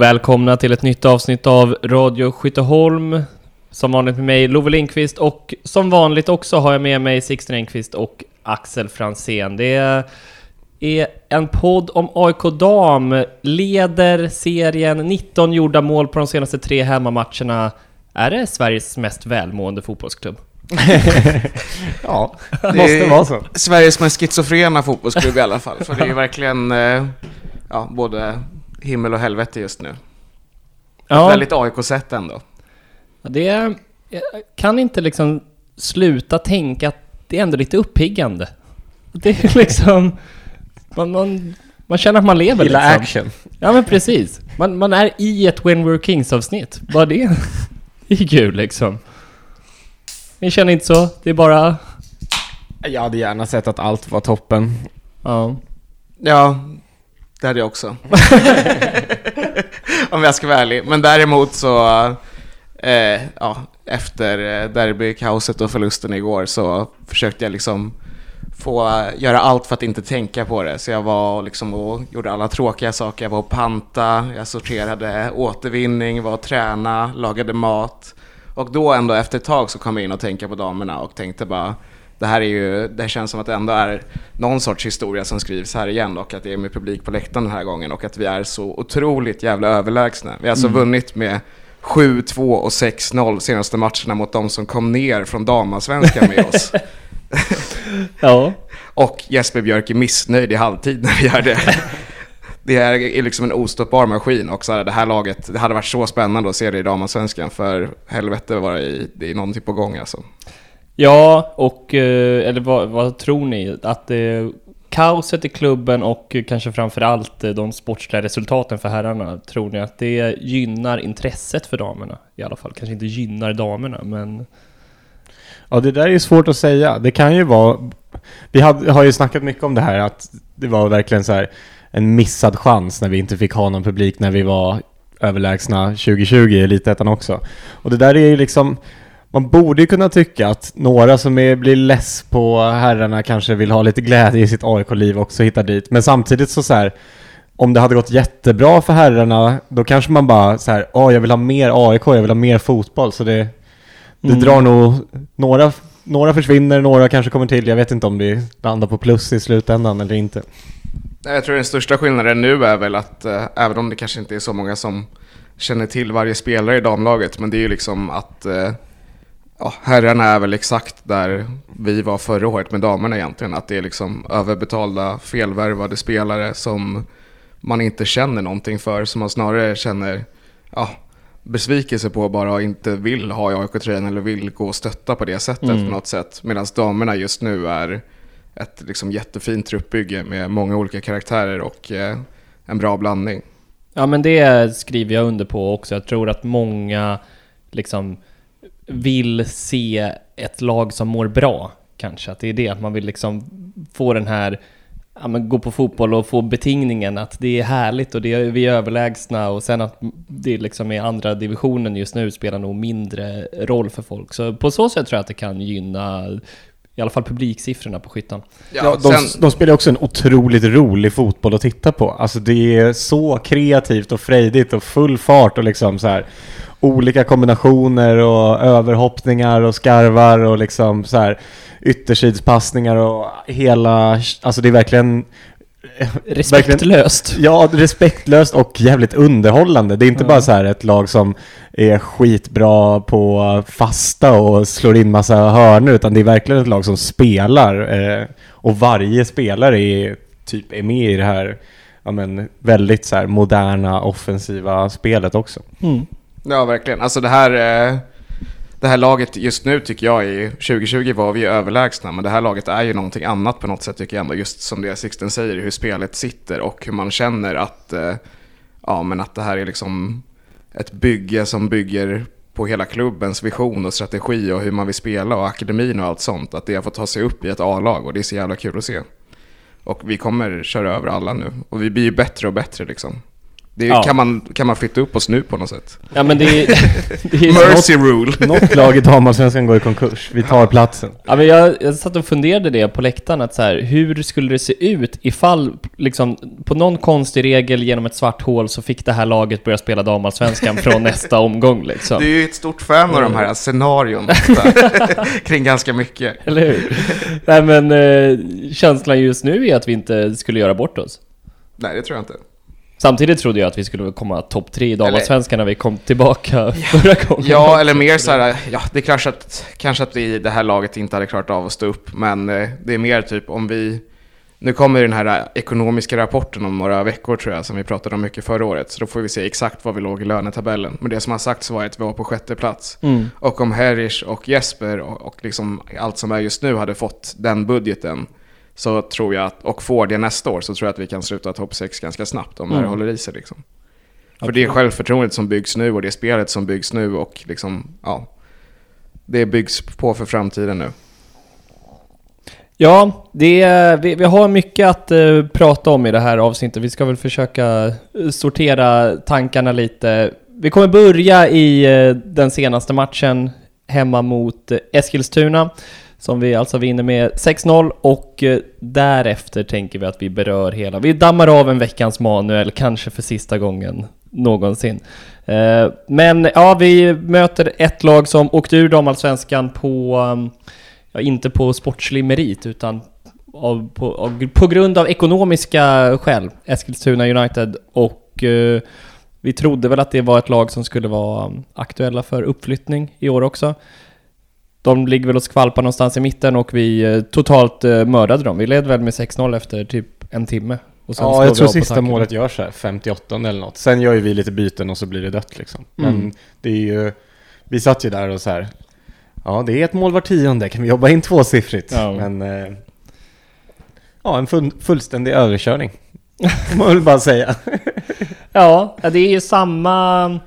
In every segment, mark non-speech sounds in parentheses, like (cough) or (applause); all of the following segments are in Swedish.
Och välkomna till ett nytt avsnitt av Radio Skytteholm. Som vanligt med mig Love Lindqvist och som vanligt också har jag med mig Sixten Engqvist och Axel Fransén. Det är en podd om AIK Dam, leder serien, 19 gjorda mål på de senaste tre hemmamatcherna. Är det Sveriges mest välmående fotbollsklubb? (laughs) ja, det måste vara så. Sveriges mest schizofrena fotbollsklubb i alla fall. För det är ju (laughs) verkligen eh, ja, både himmel och helvete just nu. Ja. Väldigt AIK-sätt ändå. Det är, jag kan inte liksom sluta tänka att det är ändå lite uppiggande. Det är liksom... (laughs) Man, man, man känner att man lever Gilla liksom. action. Ja men precis. Man, man är i ett When We're Kings avsnitt. Bara det (laughs) är kul liksom. Ni känner inte så? Det är bara... Jag hade gärna sett att allt var toppen. Ja. Ja, det hade jag också. (laughs) Om jag ska vara ärlig. Men däremot så, eh, ja, efter eh, derbykaoset och förlusten igår så försökte jag liksom få göra allt för att inte tänka på det. Så jag var liksom och gjorde alla tråkiga saker. Jag var och panta, jag sorterade återvinning, var och träna, lagade mat. Och då ändå efter ett tag så kom jag in och tänkte på damerna och tänkte bara det här är ju, det känns som att det ändå är någon sorts historia som skrivs här igen och att det är med publik på läktaren den här gången och att vi är så otroligt jävla överlägsna. Vi har alltså mm. vunnit med 7-2 och 6-0 senaste matcherna mot de som kom ner från damasvenskan med oss. (laughs) ja. (laughs) Och Jesper Björk är missnöjd i halvtid när vi gör det. (laughs) Det är liksom en ostoppbar maskin och så här, det här laget, det hade varit så spännande att se det i damasvenskan för helvete var det, i, det är någonting på gång alltså. Ja, och eh, eller vad, vad tror ni? Att det, kaoset i klubben och eh, kanske framförallt de sportsliga resultaten för herrarna, tror ni att det gynnar intresset för damerna? I alla fall, kanske inte gynnar damerna, men... Ja, det där är ju svårt att säga. Det kan ju vara... Vi hade, har ju snackat mycket om det här, att det var verkligen så här en missad chans när vi inte fick ha någon publik när vi var överlägsna 2020 i Elitettan också. Och det där är ju liksom man borde ju kunna tycka att några som är, blir less på herrarna kanske vill ha lite glädje i sitt AIK-liv också hittar dit. Men samtidigt så, så här, om det hade gått jättebra för herrarna, då kanske man bara så här, åh, jag vill ha mer AIK, jag vill ha mer fotboll. Så det, det mm. drar nog, några, några försvinner, några kanske kommer till. Jag vet inte om vi landar på plus i slutändan eller inte. Jag tror den största skillnaden nu är väl att, äh, även om det kanske inte är så många som känner till varje spelare i damlaget, men det är ju liksom att äh, ja, herrarna är väl exakt där vi var förra året med damerna egentligen. Att det är liksom överbetalda, felvärvade spelare som man inte känner någonting för. Som man snarare känner ja, besvikelse på bara och inte vill ha i AIK-tröjan eller vill gå och stötta på det sättet mm. på något sätt. Medan damerna just nu är ett liksom jättefint truppbygge med många olika karaktärer och eh, en bra blandning. Ja men det skriver jag under på också. Jag tror att många liksom vill se ett lag som mår bra, kanske. Att det är det, att man vill liksom få den här, ja men gå på fotboll och få betingningen att det är härligt och det är, vi är överlägsna och sen att det liksom är andra divisionen just nu spelar nog mindre roll för folk. Så på så sätt tror jag att det kan gynna i alla fall publiksiffrorna på skyttan. Ja, ja de, sen... de, spelar också en otroligt rolig fotboll att titta på. Alltså det är så kreativt och frejdigt och full fart och liksom så här olika kombinationer och överhoppningar och skarvar och liksom så här yttersidspassningar och hela, alltså det är verkligen Respektlöst. ja, respektlöst och jävligt underhållande. Det är inte mm. bara så här ett lag som är skitbra på fasta och slår in massa hörnor, utan det är verkligen ett lag som spelar. Eh, och varje spelare är, typ, är med i det här ja, men, väldigt så här, moderna offensiva spelet också. Mm. Ja, verkligen. Alltså det här, eh, det här laget just nu tycker jag, är, 2020 var vi överlägsna, men det här laget är ju någonting annat på något sätt tycker jag ändå. Just som det Sixten säger, hur spelet sitter och hur man känner att, eh, ja, men att det här är liksom ett bygge som bygger på hela klubbens vision och strategi och hur man vill spela och akademin och allt sånt. Att det har fått ta sig upp i ett A-lag och det är så jävla kul att se. Och vi kommer köra över alla nu och vi blir ju bättre och bättre liksom det Ja. kan, man, kan man flytta upp oss nu på något sätt. Ja men det är... (laughs) det är Mercy rule! (laughs) Något lag i damallsvenskan går i konkurs. Vi tar platsen. Ja, men jag, jag satt och funderade det på läktaren, att så här, hur skulle det se ut ifall, liksom, på någon konstig regel genom ett svart hål så fick det här laget börja spela damallsvenskan från (laughs) nästa omgång liksom. Du är ju ett stort fan av de här scenarion kring ganska mycket. Eller hur? Nej men eh, känslan just nu är att vi inte skulle göra bort oss. Nej, det tror jag inte. Samtidigt trodde jag att vi skulle komma topp tre i damallsvenskan när vi kom tillbaka (laughs) förra gången. Ja, eller mer så här, ja, det är kanske att, kanske att vi, det här laget inte hade klarat av att stå upp, men eh, det är mer typ om vi, nu kommer den här eh, ekonomiska rapporten om några veckor tror jag, som vi pratade om mycket förra året, så då får vi se exakt var vi låg i lönetabellen. Men det som har sagts var att vi var på sjätte plats. Mm. Och om Herish och Jesper och, och liksom allt som är just nu hade fått den budgeten, så tror jag att, och får det nästa år, så tror jag att vi kan sluta topp 6 ganska snabbt om det här Mm. håller i sig liksom. För det är självförtroendet som byggs nu och det är spelet som byggs nu och liksom, ja. Det byggs på för framtiden nu. Ja, det vi, vi har mycket att eh, prata om i det här avsnittet. Vi ska väl försöka eh, sortera tankarna lite. Vi kommer börja i eh, den senaste matchen hemma mot eh, Eskilstuna. Som vi alltså vinner med 6-0 och eh, därefter tänker vi att vi berör hela. Vi dammar av en veckans manuel, kanske för sista gången någonsin. Eh, men ja, vi möter ett lag som åkte ur damallsvenskan på mm, ja, inte på sportslig merit utan av, på, av, på grund av ekonomiska skäl, Eskilstuna United. Och eh, vi trodde väl att det var ett lag som skulle vara aktuella för uppflyttning i år också. De ligger väl och skvalpar någonstans i mitten och vi eh, totalt eh, mördade dem. Vi led väl med 6-0 efter typ en timme. Ja, jag tror sista målet görs här, 58 eller något. Sen gör ju vi lite byten och så blir det dött liksom. Men Mm. det är ju, vi satt ju där och så här, ja det är ett mål var tionde, kan vi jobba in tvåsiffrigt? Ja. Men, eh, ja en full, fullständig överkörning. (laughs) Får man väl bara säga. (laughs) Ja, det är ju samma...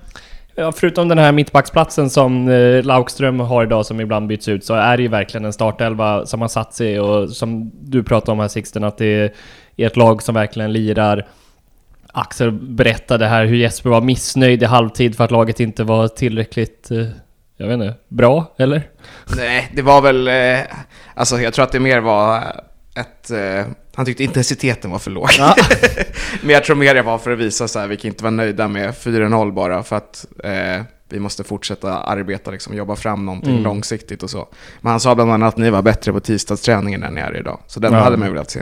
Ja, förutom den här mittbacksplatsen som eh, Laukström har idag som ibland byts ut så är det ju verkligen en startelva som har satt sig och som du pratade om här Sixten att det är ett lag som verkligen lirar. Axel berättade här hur Jesper var missnöjd i halvtid för att laget inte var tillräckligt, eh, jag vet inte, bra eller? Nej, det var väl, eh, alltså jag tror att det mer var ett, eh, han tyckte intensiteten var för låg. (laughs) Men jag tror mer det var för att visa så här, vi kan inte vara nöjda med 4-0 bara för att eh, vi måste fortsätta arbeta, liksom, jobba fram någonting Mm. långsiktigt och så. Men han sa bland annat att ni var bättre på tisdagsträningen än ni är idag. Så den Ja. hade man velat se.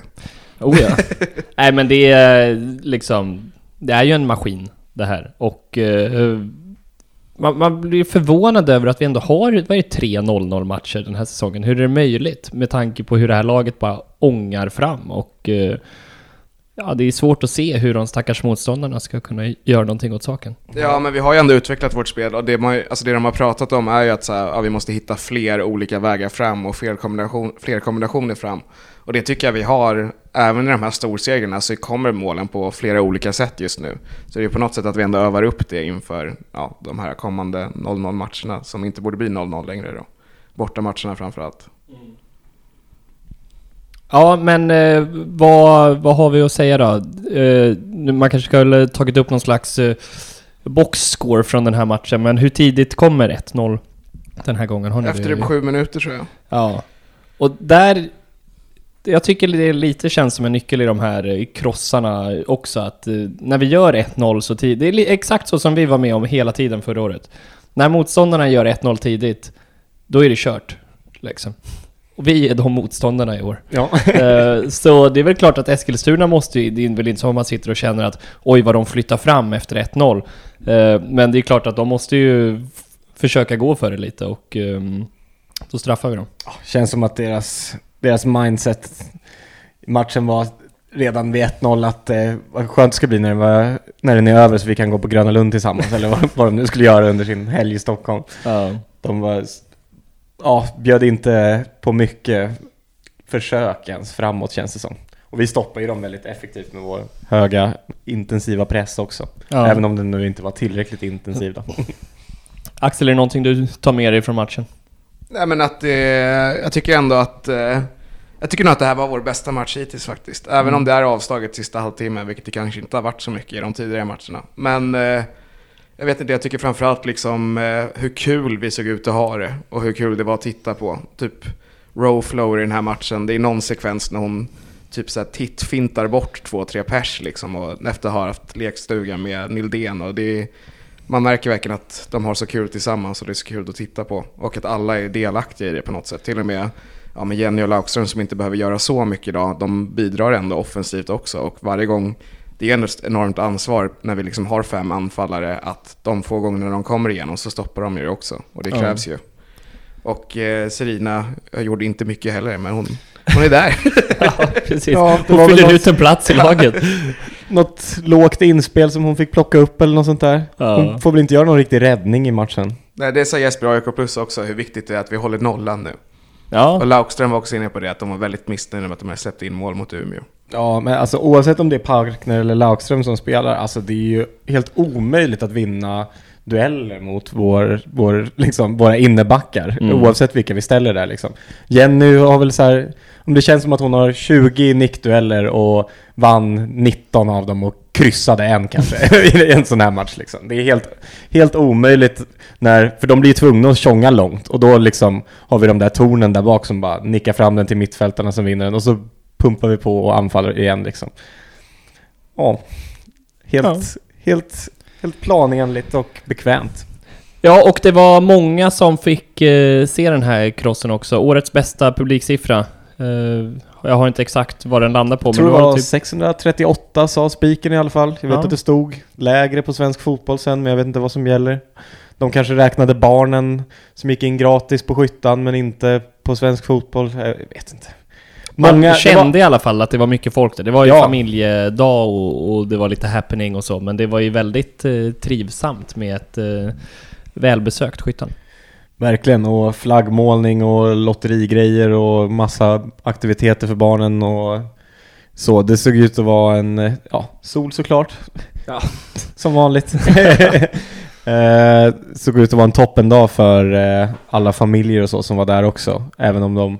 Oh ja. (laughs) Nej men det är liksom, det är ju en maskin det här. Och eh, man, man blir förvånad över att vi ändå har, vad är det, tre 0-0 matcher den här säsongen. Hur är det möjligt? Med tanke på hur det här laget bara ångar fram och eh, ja, det är svårt att se hur de stackars motståndarna ska kunna göra någonting åt saken. Ja, men vi har ju ändå utvecklat vårt spel och det, man, alltså det de har pratat om är ju att så här, ja, vi måste hitta fler olika vägar fram och fler, kombination, fler kombinationer fram. Och det tycker jag vi har, även i de här storsegrarna så kommer målen på flera olika sätt just nu. Så det är på något sätt att vi ändå övar upp det inför ja, de här kommande 0-0 matcherna som inte borde bli 0-0 längre då. Borta matcherna framförallt. Ja, men eh, vad, vad har vi att säga då? Eh, man kanske skulle tagit upp någon slags eh, boxscore från den här matchen, men hur tidigt kommer 1-0 den här gången? Har Efter typ sju minuter tror jag. Ja. Och där... Jag tycker det lite känns som en nyckel i de här eh, krossarna också, att eh, när vi gör 1-0 så tidigt, det är exakt så som vi var med om hela tiden förra året. När motståndarna gör 1-0 tidigt, då är det kört. Liksom. Och vi är de motståndarna i år. Ja. Eh, Så det är väl klart att Eskilstuna måste ju, det är väl inte så att man sitter och känner att oj vad de flyttar fram efter 1-0. Eh, Men det är klart att de måste ju försöka gå för det lite och ehm, då straffar vi dem. Känns som att deras, deras mindset i matchen var redan vid 1-0 att eh, vad skönt det ska bli när, det var, när den är över så vi kan gå på Gröna Lund tillsammans eller vad, vad de nu skulle göra under sin helg i Stockholm. De var, ja, bjöd inte på mycket försök ens framåt känns det som. Och vi stoppar ju dem väldigt effektivt med vår höga intensiva press också. Ja. Även om den nu inte var tillräckligt intensiv då. (laughs) Axel, är det någonting du tar med dig från matchen? Nej men att det, jag tycker ändå att eh, Jag tycker nog att det här var vår bästa match hittills faktiskt. Även Mm. om det är avslaget sista halvtimmen, vilket det kanske inte har varit så mycket i de tidigare matcherna. Men eh, jag vet inte, jag tycker framförallt liksom eh, hur kul vi såg ut att ha det. Och hur kul det var att titta på. Typ row flow i den här matchen. Det är någon sekvens när hon typ så här tittfintar bort två, tre pers liksom. Och efter att ha haft lekstuga med Nildén. Och det är, man märker verkligen att de har så kul tillsammans och det är så kul att titta på. Och att alla är delaktiga i det på något sätt. Till och med ja, med Jenny och Laukström som inte behöver göra så mycket idag. De bidrar ändå offensivt också. Och varje gång, det är ändå ett enormt ansvar när vi liksom har fem anfallare. Att de få gånger de kommer igenom så stoppar de ju också. Och det krävs ju. Och eh, Serina gjorde inte mycket heller, men hon, hon är där. (laughs) ja, precis. Ja, Hon fyller ut en plats i laget. (laughs) Något lågt inspel som hon fick plocka upp eller något sånt där. Ja. Hon får väl inte göra någon riktig räddning i matchen. Nej, det sa Jesper AIK Plus också, hur viktigt det är att vi håller nollan nu. Och Ja, Laukström var också inne på det, att de var väldigt missnöjda med att de hade släppt in mål mot Umeå. Ja, men alltså oavsett om det är Parkner eller Laukström som spelar, alltså det är ju helt omöjligt att vinna dueller mot vår, vår, liksom, våra innebackar. Mm. Oavsett vilka vi ställer där liksom. Jenny har väl så här, om det känns som att hon har 20 nickdueller och vann 19 av dem och kryssade en kanske (laughs) i en sån här match liksom. Det är helt, helt omöjligt när, för de blir ju tvungna att tjonga långt och då liksom har vi de där tornen där bak som bara nickar fram den till mittfältarna som vinner den och så pumpar vi på och anfaller igen liksom. Ja, helt, Ja. helt, helt planenligt och bekvämt. ja, och det var många som fick eh, se den här crossen också. Årets bästa publiksiffra. Eh, jag har inte exakt vad den landar på, Jag tror men det det var var typ... 638 sa spiken i alla fall. Jag vet Ja. att det stod lägre på svensk fotboll sen, men jag vet inte vad som gäller. De kanske räknade barnen som gick in gratis på skyttan, men inte på svensk fotboll. Jag vet inte. Man kände var- i alla fall att det var mycket folk där. Det var ju Ja. familjedag och, och det var lite happening och så, men det var ju väldigt eh, trivsamt med ett eh, välbesökt skyttan. Verkligen, och flaggmålning och lotterigrejer och massa aktiviteter för barnen och så. Det såg ut att vara en, ja, sol såklart. Ja. (laughs) Som vanligt. (laughs) eh, såg ut att vara en toppendag för eh, alla familjer och så som var där också. Även om de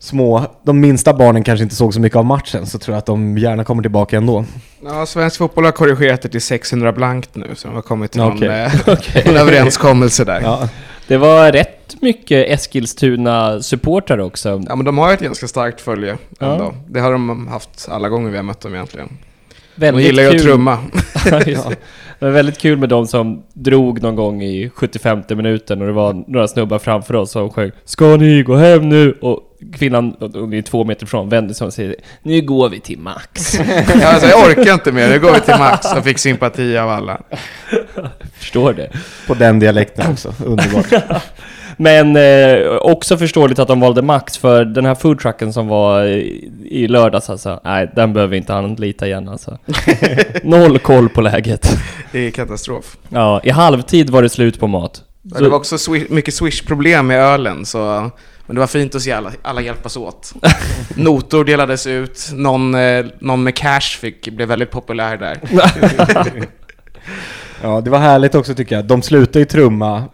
små, de minsta barnen kanske inte såg så mycket av matchen så tror jag att de gärna kommer tillbaka ändå. Ja, svensk fotboll har korrigerat det till 600 blankt nu, så de har kommit till (laughs) Okej. någon, eh, en överenskommelse där. Ja. Ja, Det var rätt mycket Eskilstuna-supportrar också. men de har ett ganska starkt följe Ja. ändå. Det har de haft alla gånger vi har mött dem egentligen. De Väldigt gillar ju att kul. trumma. (laughs) Ja, det. Var väldigt kul med de som drog någon gång i 75 minuten och det var några snubbar framför oss som sjöng Ska ni gå hem nu? Och kvinnan, hon är två meter ifrån, vände sig och säger Nu går vi till Max. (laughs) Ja, alltså, jag orkar inte mer, nu går vi till Max och fick sympati av alla. Förstår det. på den dialekten också. Underbart. (laughs) Men eh, också förståeligt att de valde Max för den här foodtrucken som var i, i lördags alltså. Nej, den behöver inte anlita igen alltså. (laughs) Noll koll på läget. Det är katastrof. Ja, i halvtid var det slut på mat. Men Det var också swi- mycket swish-problem med ölen, så... Men det var fint att se alla, alla hjälpas åt. (laughs) Notor delades ut, någon, eh, någon med cash fick, blev väldigt populär där. (laughs) Ja, det var härligt också tycker jag. De slutade ju trumma,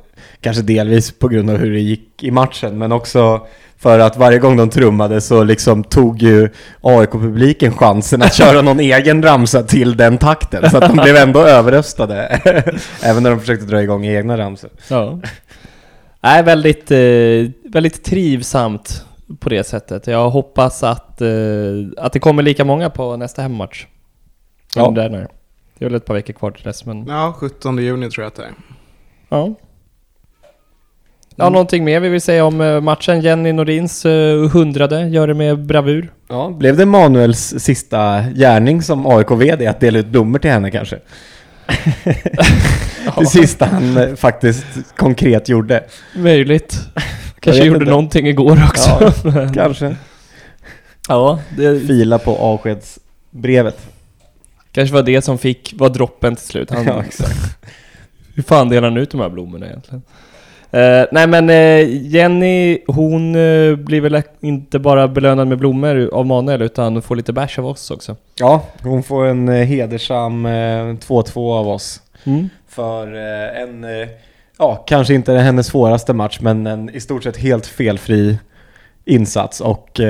kanske delvis på grund av hur det gick i matchen, men också för att varje gång de trummade så liksom tog ju AIK-publiken chansen att köra någon (laughs) egen ramsa till den takten. Så att de blev ändå överröstade. (laughs) Även när de försökte dra igång egna ramsor. Ja. Nej, väldigt, eh, väldigt trivsamt på det sättet. Jag hoppas att, eh, att det kommer lika många på nästa hemmatch. Ja. Ja. Där nu. Det är väl ett par veckor kvar till dess, men Ja, 17 juni tror jag att det är. ja. Ja, någonting mer vi vill säga om eh, matchen? Jenny Nordins eh, hundrade, gör det med bravur. Ja, blev det Manuels sista gärning som AIK-VD att dela ut blommor till henne kanske? (laughs) (laughs) Det sista han eh, faktiskt konkret gjorde. Möjligt. (laughs) Kanske gjorde inte. någonting igår också. Ja, kanske. ja, det Fila på avskedsbrevet. kanske var det som fick, var droppen till slut. Han, Ja, exakt. Hur fan delar han ut de här blommorna egentligen? Eh, nej men eh, Jenny, hon uh, blir väl inte bara belönad med blommor av Manuel utan får lite bärs av oss också. Ja, hon får en hedersam eh, 2-2 av oss. Mm. För en, ja, kanske inte hennes svåraste match, men en i stort sett helt felfri insats. Och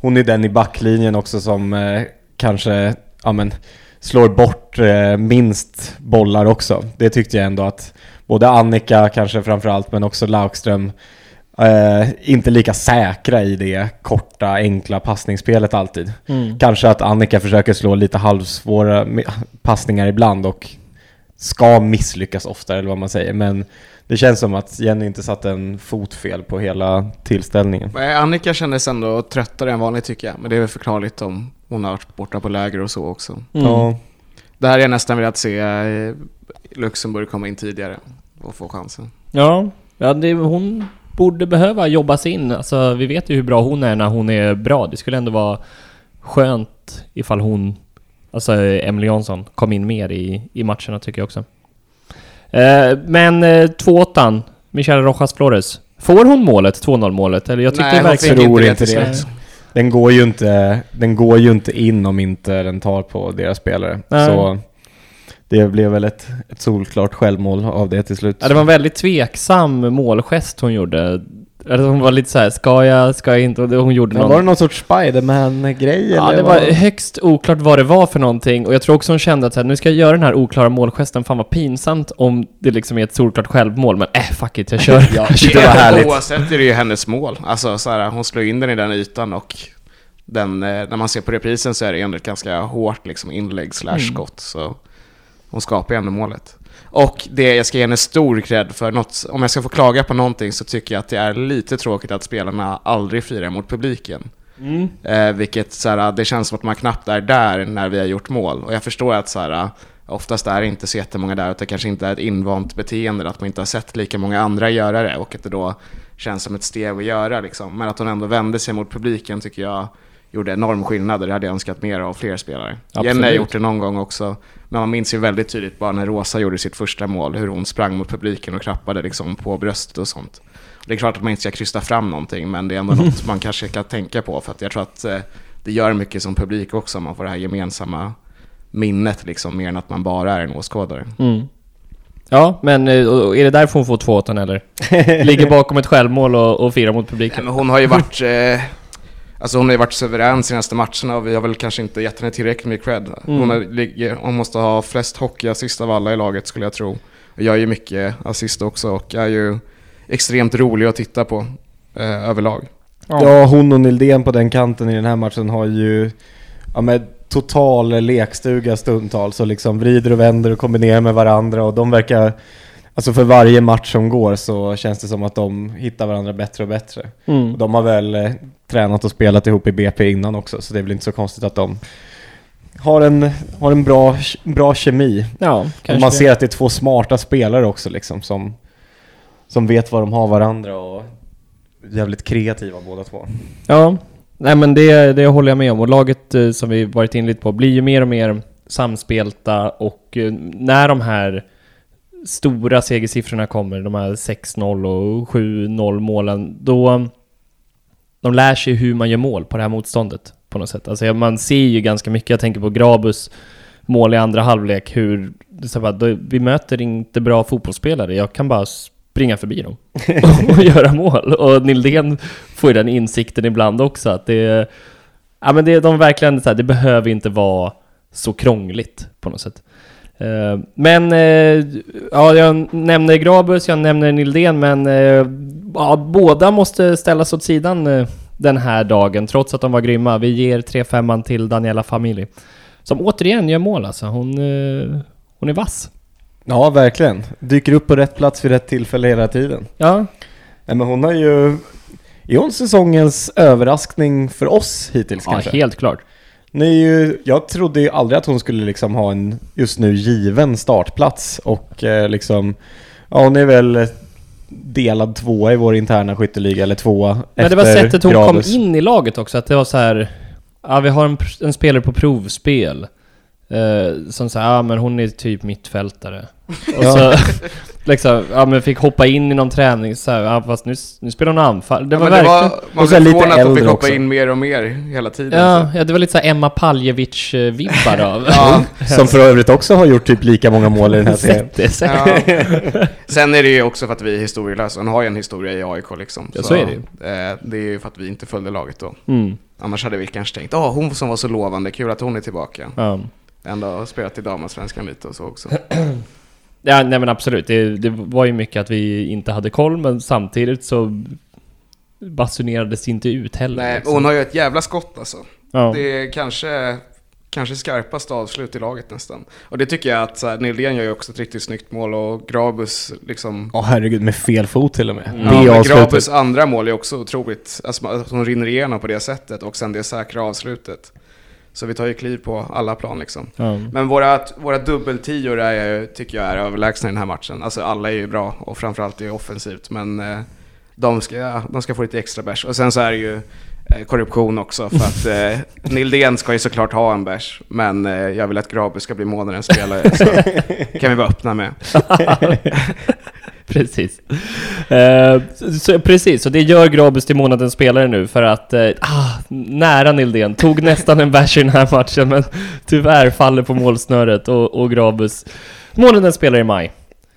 hon är den i backlinjen också som kanske, ja men, slår bort minst bollar också. Det tyckte jag ändå att både Annika kanske framförallt, men också Laukström eh, inte lika säkra i det korta, enkla passningsspelet alltid. Mm. Kanske att Annika försöker slå lite halvsvåra passningar ibland och ska misslyckas oftare eller vad man säger. Men det känns som att Jenny inte satte en fot fel på hela tillställningen. Annika kändes ändå tröttare än vanligt tycker jag, men det är väl förklarligt om hon har varit borta på läger och så också. Mm. Ja, Det här hade jag nästan velat se eh, Luxemburg komma in tidigare och få chansen. Ja, ja det, hon borde behöva jobba sig in. Alltså, vi vet ju hur bra hon är när hon är bra. Det skulle ändå vara skönt ifall hon, alltså Emily Jansson, kom in mer i, i matcherna tycker jag också. Eh, men eh, 2-8, Michelle Rojas Flores. Får hon målet, 2-0 målet? Eller jag tyckte Nej, det inte till det. Den går ju inte, den går ju inte in om inte den tar på deras spelare. Nej. Så det blev väl ett, ett solklart självmål av det till slut. Ja, det var en väldigt tveksam målgest hon gjorde. Eller hon var lite så här, ska jag, ska jag inte? Och hon gjorde Men någon... var det någon sorts Spiderman-grej Ja, eller? det var högst oklart vad det var för någonting och jag tror också hon kände att så här, nu ska jag göra den här oklara målgesten, fan vad pinsamt om det liksom är ett solklart självmål, men äh, fuck it, jag kör. (laughs) Ja, det var härligt. Oavsett är det ju hennes mål. Alltså så här, hon slår in den i den ytan och den, eh, när man ser på reprisen så är det ändå ett ganska hårt liksom, inlägg slash Mm. skott. Så hon skapar ju ändå målet. Och det, jag ska ge henne stor cred för något, om jag ska få klaga på någonting så tycker jag att det är lite tråkigt att spelarna aldrig firar mot publiken. Mm. Eh, vilket så här, det känns som att man knappt är där när vi har gjort mål. Och jag förstår att så här, oftast är det inte så jättemånga där, utan det kanske inte är ett invant beteende, att man inte har sett lika många andra göra det och att det då känns som ett steg att göra. Liksom. Men att hon ändå vände sig mot publiken tycker jag gjorde enorm skillnad och det hade jag önskat mer av fler spelare. Absolut. Jenny har gjort det någon gång också, men man minns ju väldigt tydligt bara när Rosa gjorde sitt första mål, hur hon sprang mot publiken och klappade liksom på bröstet och sånt. Det är klart att man inte ska krysta fram någonting, men det är ändå (laughs) något man kanske kan tänka på, för att jag tror att eh, det gör mycket som publik också, om man får det här gemensamma minnet liksom, mer än att man bara är en åskådare. Mm. Ja, men eh, är det därför hon får 2-8 eller? (laughs) Ligger bakom ett självmål och, och firar mot Nej, publiken? men hon har ju varit, eh, alltså hon har ju varit suverän senaste matcherna och vi har väl kanske inte gett henne tillräckligt med cred. Hon, Mm. har, ligger- hon måste ha flest hockeyassist av alla i laget skulle jag tro. Och gör ju mycket assist också och är ju extremt rolig att titta på eh, överlag. Ja, hon och Nildén på den kanten i den här matchen har ju ja, med total lekstuga stundtals och liksom vrider och vänder och kombinerar med varandra och de verkar Alltså för varje match som går så känns det som att de hittar varandra bättre och bättre. Mm. Och de har väl eh, tränat och spelat ihop i BP innan också så det är väl inte så konstigt att de har en, har en bra, bra kemi. Ja, Och man det. ser att det är två smarta spelare också liksom som, som vet vad de har varandra och jävligt kreativa båda två. Ja, nej men det, det håller jag med om. Och laget eh, som vi varit in lite på blir ju mer och mer samspelta och eh, när de här stora segersiffrorna kommer, de här 6-0 och 7-0 målen, då de lär sig hur man gör mål på det här motståndet på något sätt. Alltså man ser ju ganska mycket, jag tänker på Grabus mål i andra halvlek, hur så bara, då, vi möter inte bra fotbollsspelare, jag kan bara springa förbi dem (laughs) och göra mål. Och Nildén får ju den insikten ibland också att det, ja men det, de verkligen så här, det behöver inte vara så krångligt på något sätt. Eh, Men, eh, ja jag nämner Grabus, jag nämner Nildén, men eh, ja, båda måste ställas åt sidan den här dagen, trots att de var grymma. Vi ger 3-5 till Daniela Familj. Som återigen gör mål alltså. Hon, hon är vass. Ja, verkligen. Dyker upp på rätt plats vid rätt tillfälle hela tiden. Ja, Nej, men hon har ju... Är hon säsongens överraskning för oss hittills ja kanske? helt klart. Ni jag trodde ju aldrig att hon skulle liksom ha en just nu given startplats och eh, liksom... Ja, hon är väl delad tvåa i vår interna skytteliga, eller tvåa Men det var sättet hon Gradus. kom in i laget också, att det var så här. Ja, vi har en, en spelare på provspel. Eh, som sa, ja men hon är typ mittfältare. (laughs) Och så (laughs) liksom, ja men fick hoppa in i någon träning så här, ja fast nu, nu spelar hon anfall. Det Ja, var verkligen... det var, man Och så blev lite förvånad att de fick hoppa också. in mer och mer hela tiden. Ja, så. ja, det var lite så här Emma Paljevic-vibbar av. Ja, (laughs) Som för övrigt också har gjort typ lika många mål i den här serien. Ja. Sen är det ju också för att vi är historielösa. Hon har ju en historia i AIK liksom. Ja, så är det eh, det är ju för att vi inte följde laget då. Mm. Annars hade vi kanske tänkt, åh hon som var så lovande, kul att hon är tillbaka. Ja. Ändå spelat i damallsvenskan lite och så också. (clears throat) ja, nej men absolut. Det, det var ju mycket att vi inte hade koll, men samtidigt så basunerades inte ut heller. Nej, liksom. hon har ju ett jävla skott alltså. ja. Det är kanske, kanske skarpaste avslut i laget nästan. Och det tycker jag att så här, Nildén gör ju också ett riktigt snyggt mål och Grabus liksom... Åh herregud, med fel fot till och med. Mm. Ja, men. Grabus andra mål är också otroligt, alltså att hon rinner igenom på det sättet och sen det säkra avslutet. Så vi tar ju kliv på alla plan liksom. Ja. Men våra, våra dubbeltior är, ju- tycker jag är överlägsna i den här matchen. Alltså alla är ju bra och framförallt är offensivt. Men eh, de, ska, de ska få lite extra bärs. Och sen så är det ju eh, korruption också. För att (laughs) eh, Nildén ska ju såklart ha en bärs. Men eh, jag vill att Grabus ska bli månadens spelare. Så (laughs) kan vi vara öppna med. (laughs) (laughs) Precis. Eh, så, precis, och det gör Grabus till månadens spelare nu för att, eh, ah, nära Nildén, tog nästan en bärs i den här matchen men tyvärr faller på målsnöret och, och Grabus, månadens spelare i maj.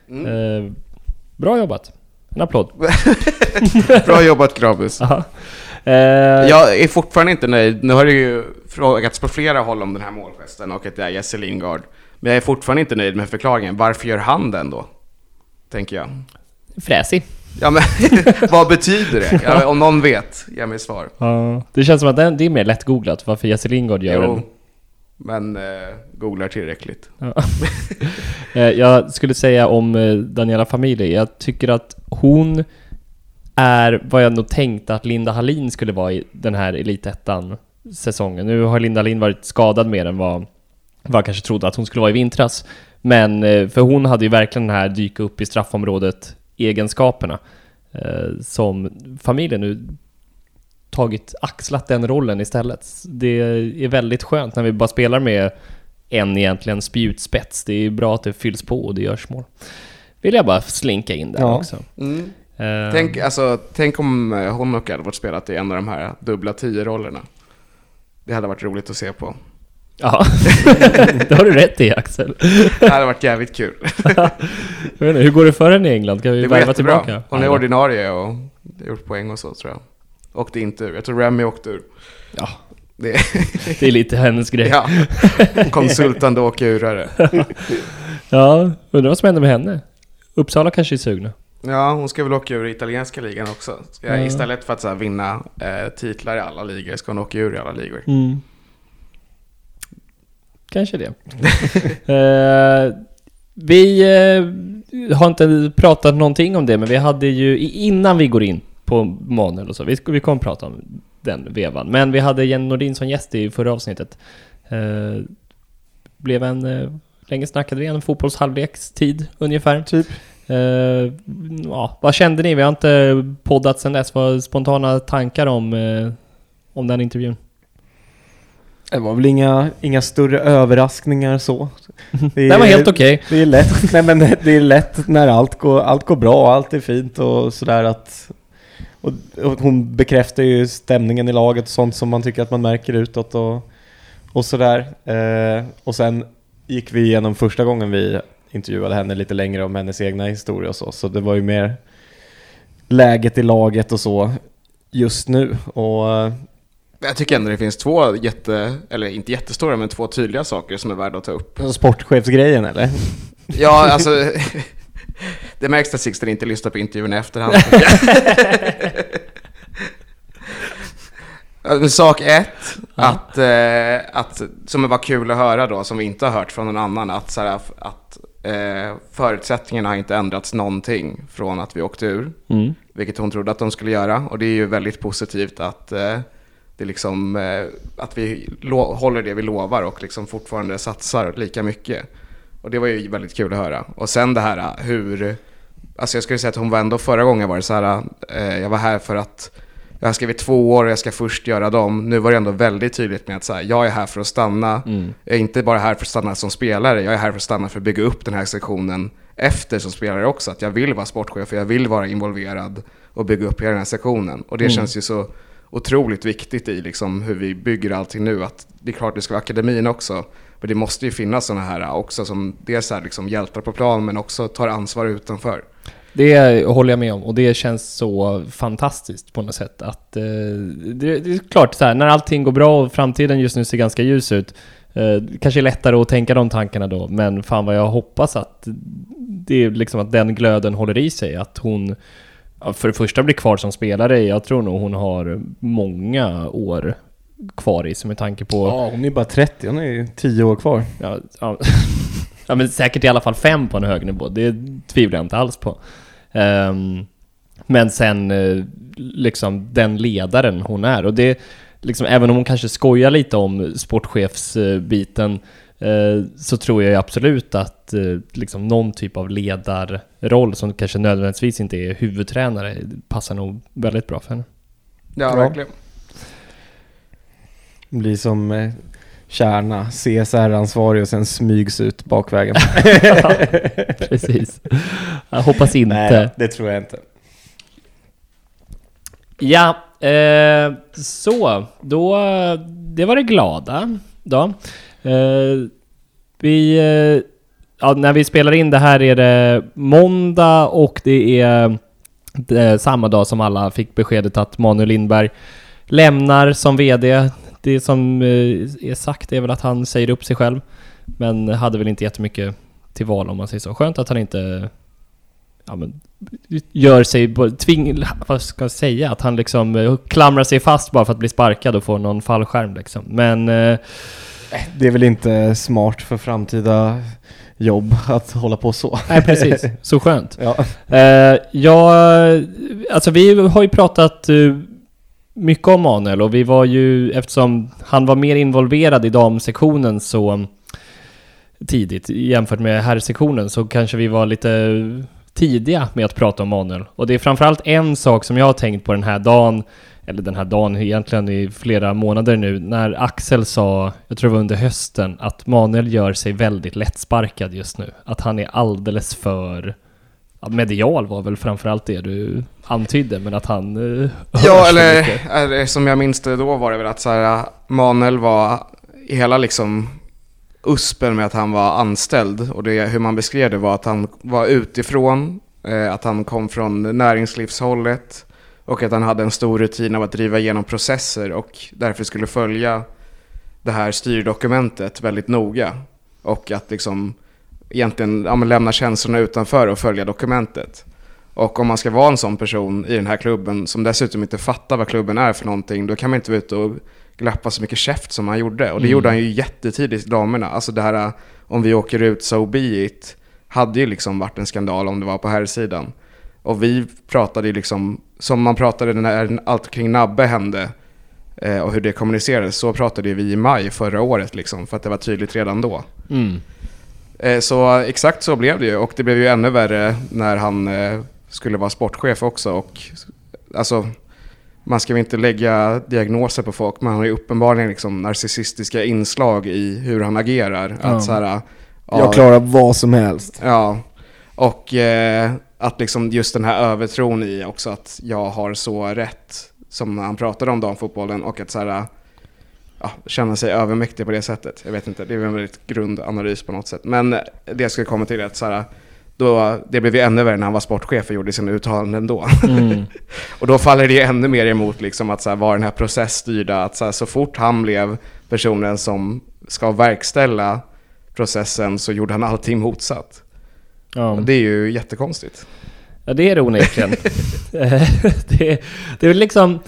Mm. Eh, bra jobbat. En applåd. (laughs) Bra jobbat Grabus. Aha. Eh, Jag är fortfarande inte nöjd. Nu har det ju frågats på flera håll om den här målgesten och att det är Jesse Lingard. Men jag är fortfarande inte nöjd med förklaringen. Varför gör han den då? Tänker jag. Fräsig. Ja men, (laughs) vad betyder det? Ja, om någon vet, ge mig svar. Ja, det känns som att det, är mer lättgooglat varför Jesse Lingard gör Jo, men eh, googlar tillräckligt. Ja. (laughs) Eh, jag skulle säga om eh, Daniela Familj, jag tycker att hon är vad jag nog tänkte att Linda Hallin skulle vara i den här Elitettan säsongen. Nu har Linda Hallin varit skadad mer än vad, vad jag kanske trodde att hon skulle vara i vintras. Men eh, för hon hade ju verkligen den här dyka upp i straffområdet egenskaperna eh, som familjen nu tagit, axlat den rollen istället. Det är väldigt skönt när vi bara spelar med en egentligen spjutspets. Det är bra att det fylls på och det görs mål. Vill jag bara slinka in där Ja. också. Mm. Eh, Tänk, alltså, tänk om hon och jag hade fått spelat i en av de här dubbla tio-rollerna. Det hade varit roligt att se på. Ja, (laughs) det har du rätt i Axel. (laughs) Det hade varit jävligt kul. (laughs) Jag inte, hur går det för henne i England? Kan vi Det värva tillbaka? Hon är Ja, ordinarie och har gjort poäng och så tror jag. Åkte inte ur. Jag tror Remy åkte ur. Ja, Det, det är lite hennes grej. Ja, ja. Konsultande åkerurare. undrar vad som händer med henne? Uppsala kanske är sugna? Ja, hon ska väl åka ur i italienska ligan också. Ska Ja. Istället för att så här, vinna eh, titlar i alla ligor ska hon åka ur i alla ligor. Mm. Kanske det. (laughs) Eh, vi eh, har inte pratat någonting om det, men vi hade ju innan vi går in på Manuel och så, vi, vi kommer prata om den vevan, men vi hade Jenny Nordin som gäst i förra avsnittet. Eh, blev en, eh, länge snackade vi, en fotbollshalvlekstid ungefär. Typ. Eh, ja, vad kände ni? Vi har inte poddat sedan dess. Vad spontana tankar om, eh, om den intervjun? Det var väl inga, inga större överraskningar så. (laughs) Det är- Den var helt okej. Det är lätt, (laughs) nej men det är lätt när allt går, allt går bra, allt är fint och sådär att... Och, och hon bekräftar ju stämningen i laget och sånt som man tycker att man märker utåt och, och sådär. Eh, och sen gick vi igenom första gången vi intervjuade henne lite längre om hennes egna historia och så, så det var ju mer läget i laget och så just nu. Och eh, Jag tycker ändå det finns två jätte, eller inte jättestora, men två tydliga saker som är värda att ta upp. sportchefsgrejen eller? (laughs) Ja, alltså... (laughs) det märks att Sixten inte lyssnar på intervjun i efterhand. (laughs) Sak ett, att, eh, att, som var kul att höra då, som vi inte har hört från någon annan, att, så här, att eh, förutsättningarna har inte ändrats någonting från att vi åkte ur, Mm. vilket hon trodde att de skulle göra. Och det är ju väldigt positivt att, eh, det liksom, eh, att vi håller det vi lovar och liksom fortfarande satsar lika mycket. Och det var ju väldigt kul att höra. Och sen det här hur, alltså jag skulle säga att hon var ändå förra gången var det så här, eh, jag var här för att jag har skrivit två år och jag ska först göra dem. Nu var det ändå väldigt tydligt med att så här, jag är här för att stanna. Mm. Jag är inte bara här för att stanna som spelare, jag är här för att stanna för att bygga upp den här sektionen efter som spelare också. Att jag vill vara sportchef och jag vill vara involverad och bygga upp hela den här sektionen. Och det Mm. känns ju så otroligt viktigt i liksom hur vi bygger allting nu. Att det är klart det ska vara akademin också. Men det måste ju finnas sådana här också som dels är liksom hjältar på plan men också tar ansvar utanför. Det håller jag med om och det känns så fantastiskt på något sätt att eh, det, det är klart så här, när allting går bra och framtiden just nu ser ganska ljus ut eh, kanske är lättare att tänka de tankarna då men fan vad jag hoppas att det är liksom att den glöden håller i sig att hon för det första blir kvar som spelare jag tror nog hon har många år kvar i sig med tanke på Ja, hon är bara 30, hon är ju 10 år kvar. Ja, ja. (laughs) ja, men säkert i alla fall fem på en hög nivå. Det tvivlar jag inte alls på. Ehm, men sen eh, liksom den ledaren hon är. Och det, liksom, även om hon kanske skojar lite om sportchefsbiten så tror jag ju absolut att eh, liksom någon typ av ledarroll som kanske nödvändigtvis inte är huvudtränare passar nog väldigt bra för henne. Ja, Ja. verkligen. Blir som eh, Kärna, CSR-ansvarig och sen smygs ut bakvägen. (laughs) (laughs) Precis. Jag hoppas inte. Nej, det tror jag inte. Ja, eh, så då, det var det glada då. Eh, vi, eh, ja, när vi spelar in det här är det måndag och det är, det samma dag som alla fick beskedet att Manuel Lindberg lämnar som VD. Det som eh, är sagt är väl att han säger upp sig själv, men hade väl inte jättemycket till val om man säger så. Skönt att han inte ja, men, gör sig, tving, vad ska jag säga, att han liksom eh, klamrar sig fast bara för att bli sparkad och få någon fallskärm liksom. Men eh, det är väl inte smart för framtida jobb att hålla på så. nej precis, så skönt. Ja. Eh, jag, alltså vi har ju pratat eh, mycket om Manuel och vi var ju, eftersom han var mer involverad i damsektionen så tidigt jämfört med herrsektionen så kanske vi var lite tidiga med att prata om Manuel. Och det är framförallt en sak som jag har tänkt på den här dagen, eller den här dagen egentligen i flera månader nu, när Axel sa, jag tror det var under hösten, att Manuel gör sig väldigt lättsparkad just nu. Att han är alldeles för medial var väl framförallt det du antydde, men att han uh, Ja, eller, eller som jag minns det då var det väl att så här, Manuel var hela liksom uspen med att han var anställd. Och det, hur man beskrev det var att han var utifrån, eh, att han kom från näringslivshållet och att han hade en stor rutin av att driva igenom processer och därför skulle följa det här styrdokumentet väldigt noga och att liksom egentligen ja, lämna känslorna utanför och följa dokumentet. Och om man ska vara en sån person i den här klubben som dessutom inte fattar vad klubben är för någonting, då kan man inte vara ute och glappa så mycket käft som han gjorde. Och det Mm. gjorde han ju jättetidigt i damerna. Alltså det här om vi åker ut, so be it, hade ju liksom varit en skandal om det var på här sidan. Och vi pratade ju liksom, som man pratade när allt kring Nabbe hände eh, och hur det kommunicerades, så pratade ju vi i maj förra året liksom, för att det var tydligt redan då. Mm. Eh, Så exakt så blev det ju och det blev ju ännu värre när han eh, skulle vara sportchef också och alltså man ska väl inte lägga diagnoser på folk men han har ju uppenbarligen liksom narcissistiska inslag i hur han agerar. Ja. Att så här, ja, Jag klarar vad som helst. Ja, och eh, att liksom just den här övertron i också att jag har så rätt som han pratade om damfotbollen och att så här, ja, känna sig övermäktig på det sättet. Jag vet inte, det är en väldigt grundanalys på något sätt. Men det jag skulle komma till är att så här, då, det blev ju ännu värre när han var sportchef och gjorde sina uttalanden då. Mm. (laughs) Och då faller det ju ännu mer emot liksom att så här, vara den här processstyrda, att så, här, så fort han blev personen som ska verkställa processen så gjorde han allting motsatt. Ja. Det är ju jättekonstigt. Ja, det är det onekligen. Eh, (laughs) (laughs) det, det är liksom...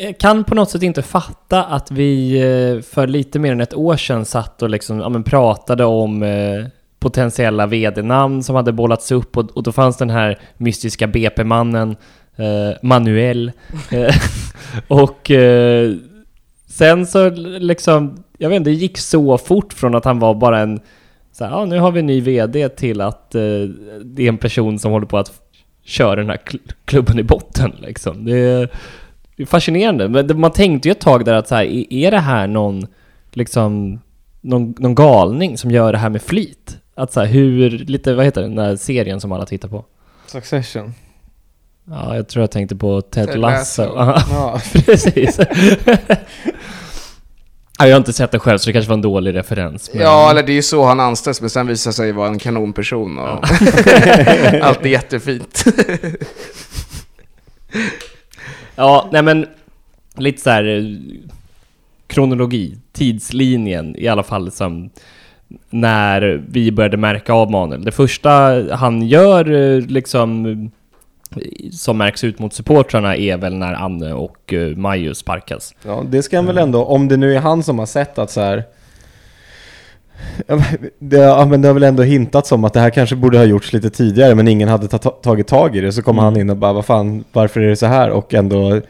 Jag kan på något sätt inte fatta att vi eh, för lite mer än ett år sedan satt och liksom, ja, men pratade om eh, potentiella vd-namn som hade bollats upp och, och då fanns den här mystiska BP-mannen eh, Manuel. Eh, (laughs) och eh, sen så liksom, jag vet inte, det gick så fort från att han var bara en så här, ja, nu har vi en ny VD till att eh, det är en person som håller på att köra den här kl- klubben i botten liksom. Det, det är fascinerande. Men det- man tänkte ju ett tag där att så här, är- är det här någon, liksom, någon, någon galning som gör det här med flit? Att så här, hur, lite, vad heter den där serien som alla tittar på? Succession. Ja, jag tror jag tänkte på Ted, Ted Lasso. Lasso. (laughs) Ja. precis. (laughs) (laughs) ja, jag har inte sett det själv, så det kanske var en dålig referens. men- Ja, eller det är ju så han anställs, men sen visar sig vara en kanonperson och (laughs) allt är jättefint. (laughs) Ja, nej men lite så här eh, kronologi, tidslinjen i alla fall som när vi började märka av Manuel. Det första han gör eh, liksom som märks ut mot supportrarna är väl när Anne och uh, Majus sparkas. Ja, det ska han väl ändå, om det nu är han som har sett att så här. (laughs) Det, ja, men det har väl ändå hintats om att det här kanske borde ha gjorts lite tidigare men ingen hade ta, tagit tag i det. Så kommer Mm. han in och bara, vad fan, varför är det så här? Och ändå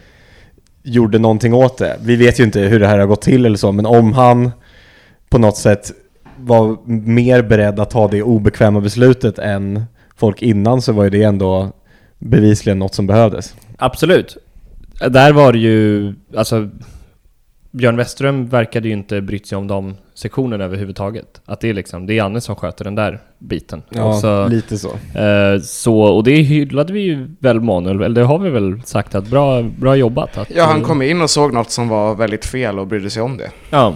gjorde någonting åt det. Vi vet ju inte hur det här har gått till eller så, men om han på något sätt var mer beredd att ta det obekväma beslutet än folk innan så var ju det ändå bevisligen något som behövdes. Absolut. Där var det ju, alltså Björn Westerström verkade ju inte brytt sig om de sektionerna överhuvudtaget. Att det är liksom, det är Anne som sköter den där biten. Ja, Och så, lite så. Eh, så, och det hyllade vi ju väl Manuel, eller det har vi väl sagt att bra, bra jobbat. Att, Ja, han kom in och såg något som var väldigt fel och brydde sig om det. Ja.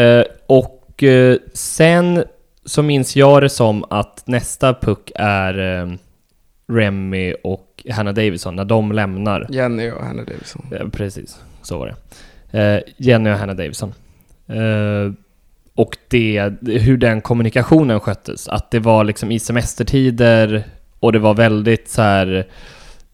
Eh, och eh, sen så minns jag det som att nästa puck är eh, Remy och Hannah Davison, när de lämnar. Jenny och Hanna Davidson. Eh, precis, så var det. Eh, Jenny och Hannah Davison. Eh, och det, hur den kommunikationen sköttes. Att det var liksom i semestertider och det var väldigt så här.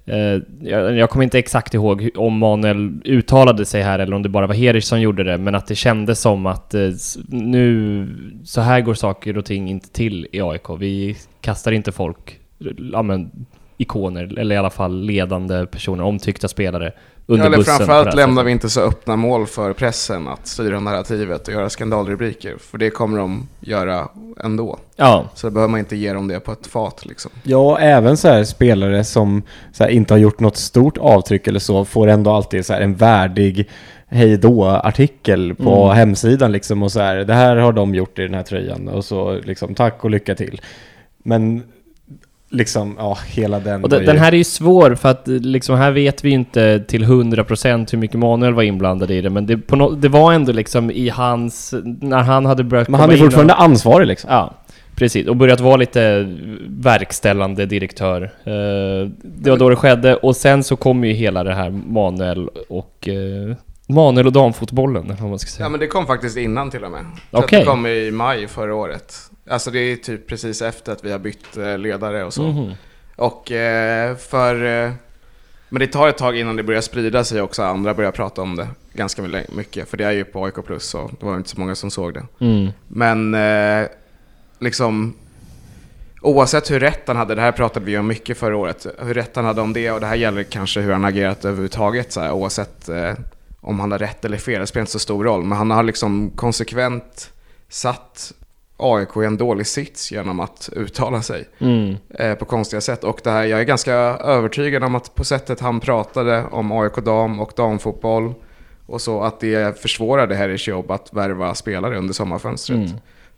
Eh, jag, jag kommer inte exakt ihåg om Manuel uttalade sig här eller om det bara var Herish som gjorde det, men att det kändes som att eh, nu, så här går saker och ting inte till i AIK. Vi kastar inte folk, ja men ikoner, eller i alla fall ledande personer, omtyckta spelare, under Ja, eller bussen. framförallt lämnar vi inte så öppna mål för pressen att styra narrativet och göra skandalrubriker. För det kommer de göra ändå. Ja, Så då behöver man inte ge dem det på ett fat liksom. Ja, även så här spelare som så här, inte har gjort något stort avtryck eller så får ändå alltid så här, en värdig hej då-artikel på Mm. hemsidan liksom och så här, det här har de gjort i den här tröjan och så liksom tack och lycka till. Men liksom, ja, hela den och var de, ju- den här är ju svår för att liksom här vet vi inte till 100% hur mycket Manuel var inblandad i det, men det, på no, det var ändå liksom i hans, när han hade börjat Men han är fortfarande och, ansvarig liksom. Ja, precis. Och börjat vara lite verkställande direktör. Eh, det var då det skedde, och sen så kom ju hela det här Manuel och eh, Manuel och damfotbollen, eller vad man ska säga. Ja men det kom faktiskt innan till och med. Okej. Det kom i maj förra året. Alltså det är typ precis efter att vi har bytt eh, ledare och så. Mhm. Och eh, för... Eh, men det tar ett tag innan det börjar sprida sig också. Andra börjar prata om det ganska mycket. För det är ju på AIK Plus så det var inte så många som såg det. Mm. Men liksom oavsett hur rätt han hade, det här pratade vi om mycket förra året, hur rätt han hade om det och det här gäller kanske hur han agerat överhuvudtaget så här, oavsett eh, om han har rätt eller fel, det spelar inte så stor roll. Men han har liksom konsekvent satt AIK i en dålig sits genom att uttala sig Mm. eh, på konstiga sätt. Och det här, jag är ganska övertygad om att på sättet han pratade om AIK dam och damfotboll och så att det försvårade Harrys jobb att värva spelare under sommarfönstret. Mm.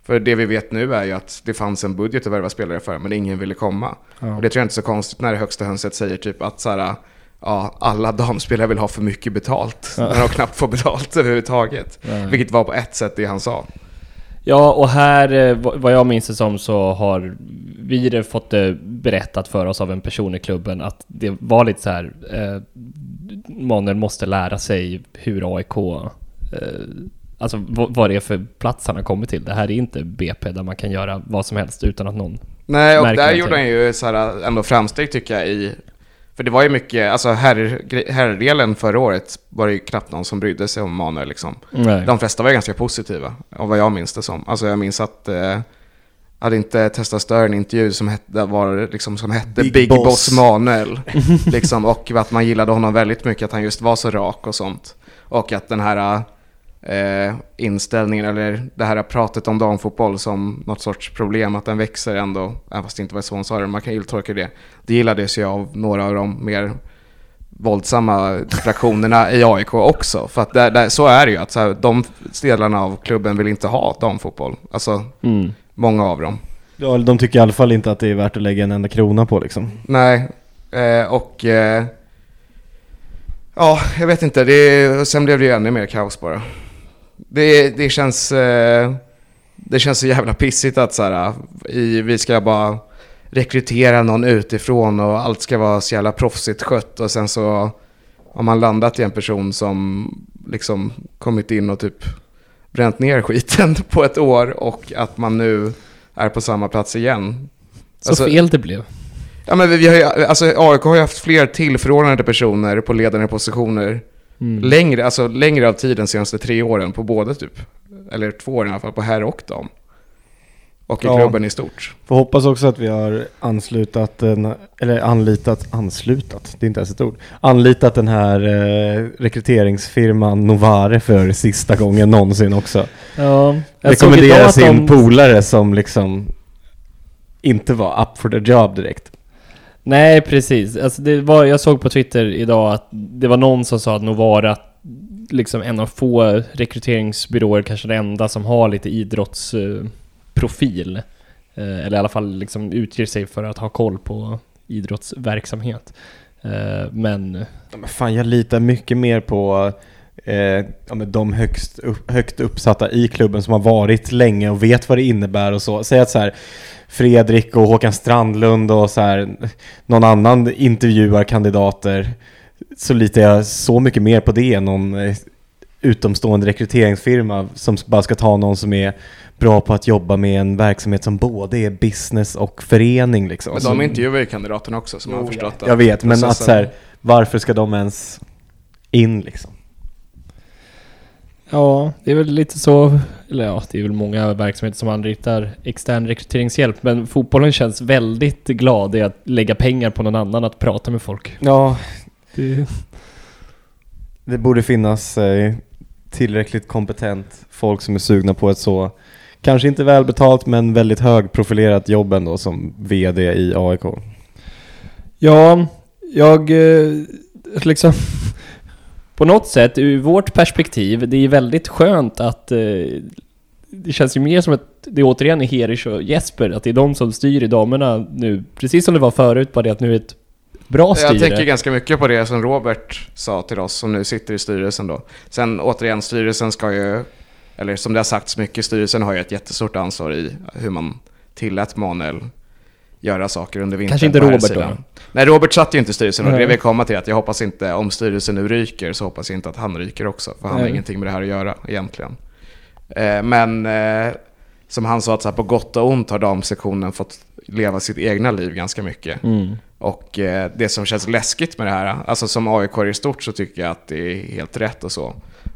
För det vi vet nu är ju att det fanns en budget att värva spelare för, men ingen ville komma. Och det tror jag inte är så konstigt när det högsta hönset säger typ att så här, ja, alla damspelare vill ha för mycket betalt. När de knappt får betalt (laughs) överhuvudtaget. Ja. Vilket var på ett sätt det han sa. Ja, och här, eh, vad jag minns det som, så har vi fått det berättat för oss av en person i klubben att det var lite så här, eh, Manuel måste lära sig hur AIK, eh, alltså vad, det är för plats han har kommit till. Det här är inte BP där man kan göra vad som helst utan att någon... Nej, och där gjorde han ju så här, ändå framsteg tycker jag i... För det var ju mycket, alltså herr, herrdelen förra året var det ju knappt någon som brydde sig om Manuel liksom. Nej. De flesta var ju ganska positiva, av vad jag minns det som. Alltså jag minns att... Eh, hade inte testat större en intervju som hette, var, liksom, som hette Big Big, Boss. Boss, Manuel. liksom, och att man gillade honom väldigt mycket, att han just var så rak och sånt. Och att den här eh, inställningen, eller det här pratet om damfotboll som något sorts problem, att den växer ändå, även fast det inte var så hon sa det, man kan ju tolka det. Det gillades ju av några av de mer våldsamma fraktionerna i AIK också. För att där, där, så är det ju, att så här, de delarna av klubben vill inte ha damfotboll. Alltså, Mm. många av dem. Ja, de tycker i alla fall inte att det är värt att lägga en enda krona på liksom. Nej, eh, och... Eh, ja, jag vet inte. Det, sen blev det ju ännu mer kaos bara. Det, det känns... Eh, det känns så jävla pissigt att så här, i, vi ska bara rekrytera någon utifrån och allt ska vara så jävla proffsigt skött och sen så har man landat i en person som liksom kommit in och typ bränt ner skiten (laughs) på ett år och att man nu är på samma plats igen. Så Alltså- fel det blev. Ja men vi, vi har ju, alltså AIK har ju haft fler tillförordnade personer på ledande positioner Mm. längre, alltså längre av tiden senaste tre åren på både typ, eller två år i alla fall, på herr och dam. Och i Ja. klubben i stort. Får hoppas också att vi har anslutat, en, eller anlitat, anslutat, det är inte ens ett ord, anlitat den här eh, rekryteringsfirman Novare för sista gången någonsin också. Ja, jag såg idag Rekommendera att sin de- polare som liksom inte var up for the job direkt. Nej, precis. Alltså det var, jag såg på Twitter idag att det var någon som sa att Novara liksom en av få rekryteringsbyråer, kanske den enda som har lite idrottsprofil. Eh, eller i alla fall liksom utger sig för att ha koll på idrottsverksamhet. Eh, men Ja, men fan, jag litar mycket mer på eh, ja, men de högst upp, högt uppsatta i klubben som har varit länge och vet vad det innebär och så. Säg att så här, Fredrik och Håkan Strandlund och så här, någon annan intervjuar kandidater så litar jag så mycket mer på det än någon eh, utomstående rekryteringsfirma som bara ska ta någon som är bra på att jobba med en verksamhet som både är business och förening liksom. Men de intervjuar ju kandidaterna också som har förstått jag vet, men att så här, varför ska de ens in liksom? Ja, det är väl lite så, eller ja, det är väl många verksamheter som anlitar extern rekryteringshjälp. Men fotbollen känns väldigt glad i att lägga pengar på någon annan att prata med folk. Ja, Det, det borde finnas eh, tillräckligt kompetent folk som är sugna på ett så, kanske inte välbetalt men väldigt högprofilerat jobb ändå som VD i AIK. Ja, jag eh, liksom... På något sätt, ur vårt perspektiv, det är väldigt skönt att... Eh, det känns ju mer som att det återigen är Herish och Jesper, att det är de som styr i damerna nu. Precis som det var förut, bara det att nu är ett bra styre. Jag tänker ganska mycket på det som Robert sa till oss som nu sitter i styrelsen då. Sen återigen, styrelsen ska ju, eller som det har sagts mycket, styrelsen har ju ett jättestort ansvar i hur man tillät Manuel göra saker under vintern. Kanske inte Robert då? Nej, Robert satt ju inte i styrelsen och det Nej. vill jag komma till att jag hoppas inte, om styrelsen nu ryker så hoppas jag inte att han ryker också. För han har Nej. ingenting med det här att göra egentligen. Eh, men eh, som han sa att så här, på gott och ont har damsektionen fått leva sitt egna liv ganska mycket. Mm. Och eh, det som känns läskigt med det här, alltså som AIK i stort så tycker jag att det är helt rätt och så.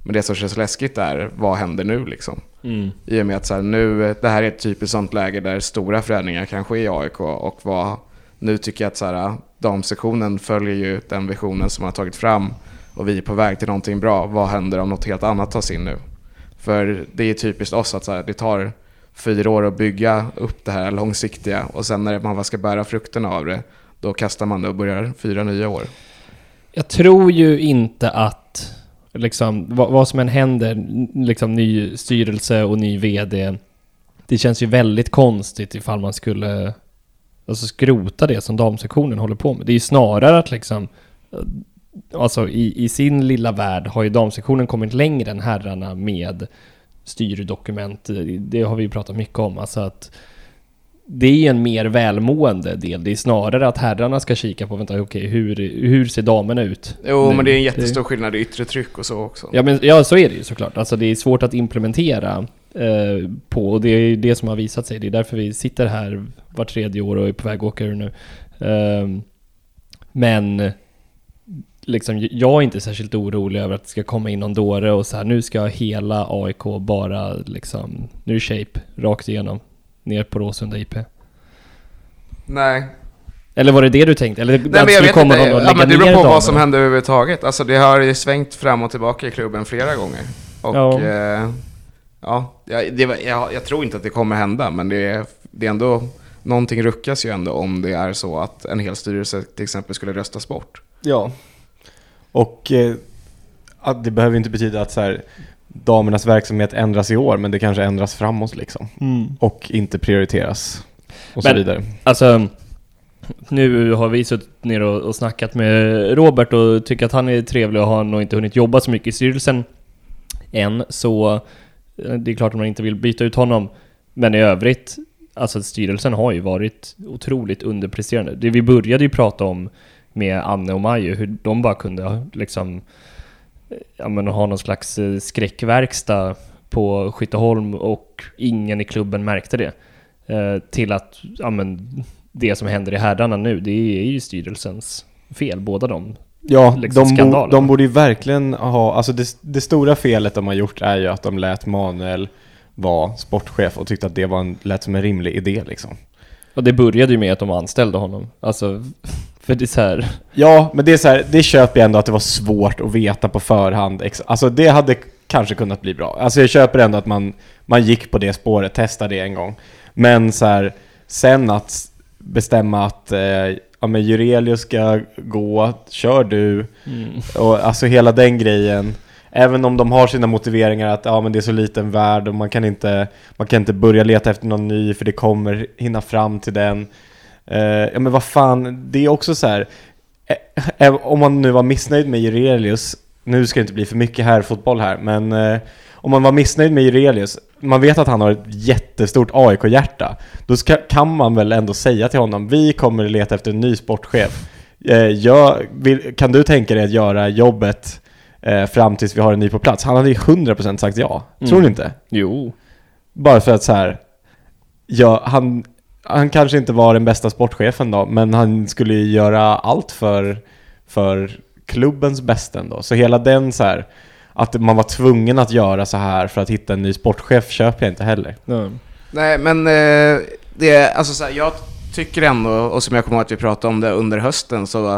Men det som känns läskigt är, vad händer nu liksom? Mm. I och med att så här, nu, det här är ett typiskt sånt läge där stora förändringar kan ske i AIK och vad, nu tycker jag att så här, damsektionen följer ju den visionen som man har tagit fram och vi är på väg till någonting bra. Vad händer om något helt annat tas in nu? För det är typiskt oss att så här, det tar fyra år att bygga upp det här långsiktiga och sen när man ska bära frukterna av det, då kastar man det och börjar fyra nya år. Jag tror ju inte att, liksom, vad, vad som än händer, liksom ny styrelse och ny VD, det känns ju väldigt konstigt ifall man skulle alltså, skrota det som damsektionen håller på med. Det är ju snarare att liksom, eh, alltså i, i sin lilla värld har ju damsektionen kommit längre än herrarna med styrdokument. Det har vi ju pratat mycket om, alltså att det är en mer välmående del. Det är snarare att herrarna ska kika på, vänta, okej, hur, hur ser damerna ut? Jo, nu? men det är en jättestor skillnad i yttre tryck och så också. Ja, men, ja, så är det ju såklart. Alltså det är svårt att implementera eh, på och det är det som har visat sig. Det är därför vi sitter här var tredje år och är på väg att åka ur nu. Ehm, men liksom, jag är inte särskilt orolig över att det ska komma in någon dåre och så här, nu ska hela AIK bara liksom, nu är shape, rakt igenom, ner på Råsunda IP. Nej, Eller var det det du tänkte? Eller Nej men det jag vet komma inte, någon ja, men det beror på vad som händer överhuvudtaget. Alltså det har ju svängt fram och tillbaka i klubben flera gånger. Och Ja. ja, eh, ja jag, det, jag, jag tror inte att det kommer hända, men det är, det är ändå, någonting ruckas ju ändå om det är så att en hel styrelse till exempel skulle röstas bort. Ja. Och eh, att det behöver inte betyda att så här, damernas verksamhet ändras i år, men det kanske ändras framåt liksom. Och inte prioriteras. Och så Men- vidare. Alltså, nu har vi suttit ner och, och snackat med Robert och tycker att han är trevlig och har nog inte hunnit jobba så mycket i styrelsen än, så eh, det är klart att man inte vill byta ut honom. Men i övrigt, alltså styrelsen har ju varit otroligt underpresterande. Det vi började ju prata om med Anne och Maju, hur de bara kunde ha, liksom ja, men, ha någon slags eh, skräckverkstad på Skytteholm och ingen i klubben märkte det. Eh, till att ja, men, det som händer i herrarna nu, det är ju styrelsens fel, båda de. Ja, liksom de, bo, de borde ju verkligen ha, alltså det, det stora felet de har gjort är ju att de lät Manuel vara sportchef och tyckte att det var en, lät som en rimlig idé liksom. Och det började ju med att de anställde honom. Alltså, för det är så här, Ja, men det är så här, det köper jag ändå att det var svårt att veta på förhand. Alltså det hade kanske kunnat bli bra. Alltså jag köper ändå att man, man gick på det spåret, testade det en gång. Men så här, sen att bestämma att eh, ja, men Jurelius ska gå, kör du. Och alltså hela den grejen. Även om de har sina motiveringar att ja, men det är så liten värld och man kan, inte, man kan inte börja leta efter någon ny för det kommer hinna fram till den. Eh, ja men vad fan, det är också så här. eh, eh, om man nu var missnöjd med Jurelius, nu ska det inte bli för mycket här fotboll här, men om man var missnöjd med Jurelius, man vet att han har ett jättestort AIK-hjärta, då ska, kan man väl ändå säga till honom, vi kommer leta efter en ny sportchef. Jag, vill, kan du tänka dig att göra jobbet fram tills vi har en ny på plats? Han hade ju 100% sagt ja, tror Mm. du inte? jo. Bara för att så här, ja, han, han kanske inte var den bästa sportchefen då, men han skulle ju göra allt för, för klubbens bästa ändå. Så hela den så här, att man var tvungen att göra så här för att hitta en ny sportchef köper jag inte heller. Ja. Nej, men eh, det är, alltså så här, jag tycker ändå, och som jag kommer ihåg att vi pratade om det under hösten, så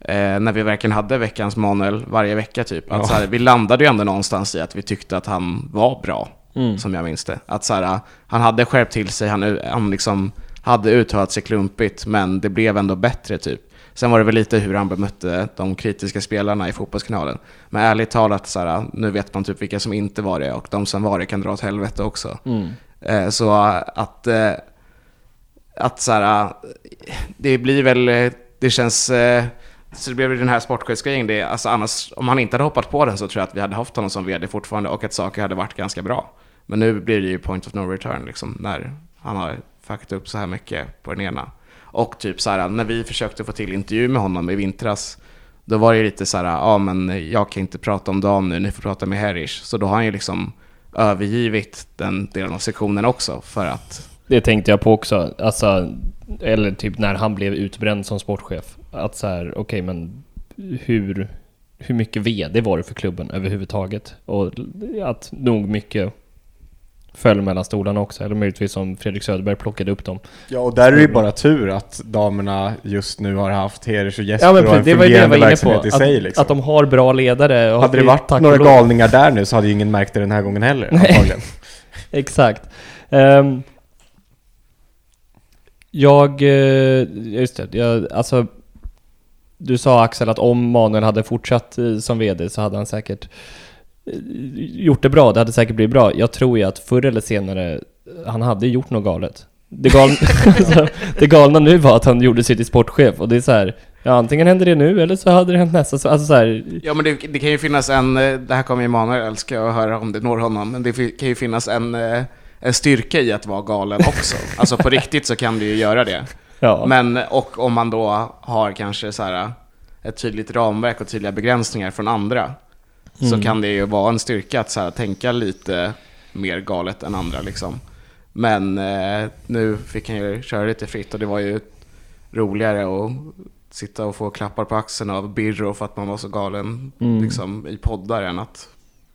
eh, när vi verkligen hade veckans Manuel varje vecka typ, att Ja. så här, vi landade ju ändå någonstans i att vi tyckte att han var bra, Mm. som jag minns det. Att så här, han hade skärpt till sig, han, han liksom hade uttalat sig klumpigt, men det blev ändå bättre typ. Sen var det väl lite hur han bemötte de kritiska spelarna i Fotbollskanalen. Men ärligt talat, så här, nu vet man typ vilka som inte var det, och de som var det kan dra åt helvete också. Mm. Eh, Så att, eh, att så här, det blir väl, det känns, eh, så det blev den här sportchefsgrejen, alltså annars, om han inte hade hoppat på den så tror jag att vi hade haft honom som vd fortfarande och att saker hade varit ganska bra. Men nu blir det ju point of no return liksom, när han har fuckat upp så här mycket på den ena. Och typ så här, när vi försökte få till intervju med honom i vintras, då var det ju lite så här, ja men jag kan inte prata om dam nu, ni får prata med Herish. Så då har han ju liksom övergivit den delen av sektionen också för att Det tänkte jag på också. Alltså, eller typ när han blev utbränd som sportchef. Att så här, okej men hur, hur mycket VD var det för klubben överhuvudtaget? Och att nog mycket föll mellan stolarna också. Eller möjligtvis som Fredrik Söderberg plockade upp dem. Ja, och där är det ju bara tur att damerna just nu har haft Heders och Jesper Ja men och en det var ju det jag var inne på. Att, sig liksom. att de har bra ledare. Och Hade det varit några galningar där nu så hade ju ingen märkt det den här gången heller, antagligen. (laughs) Exakt. Ehm, jag, eh, just det, jag, alltså du sa Axel att om Manuel hade fortsatt eh, som VD så hade han säkert gjort det bra, det hade säkert blivit bra. Jag tror ju att förr eller senare, han hade gjort något galet. Det, gal, (laughs) alltså, det galna nu var att han gjorde sig till sportchef och det är så här, ja antingen händer det nu eller så hade det hänt nästa, alltså så här, Ja men det, det kan ju finnas en, eh, det här kommer Emanuel älska att höra om det når honom, men det kan ju finnas en, eh, en styrka i att vara galen också. alltså på riktigt så kan du ju göra det. ja. Men, och om man då har kanske så här ett tydligt ramverk och tydliga begränsningar från andra, så Mm. kan det ju vara en styrka att så här, tänka lite mer galet än andra liksom. Men eh, nu fick han ju köra lite fritt och det var ju roligare att sitta och få klappar på axeln av Birro för att man var så galen Mm. liksom, i poddar än att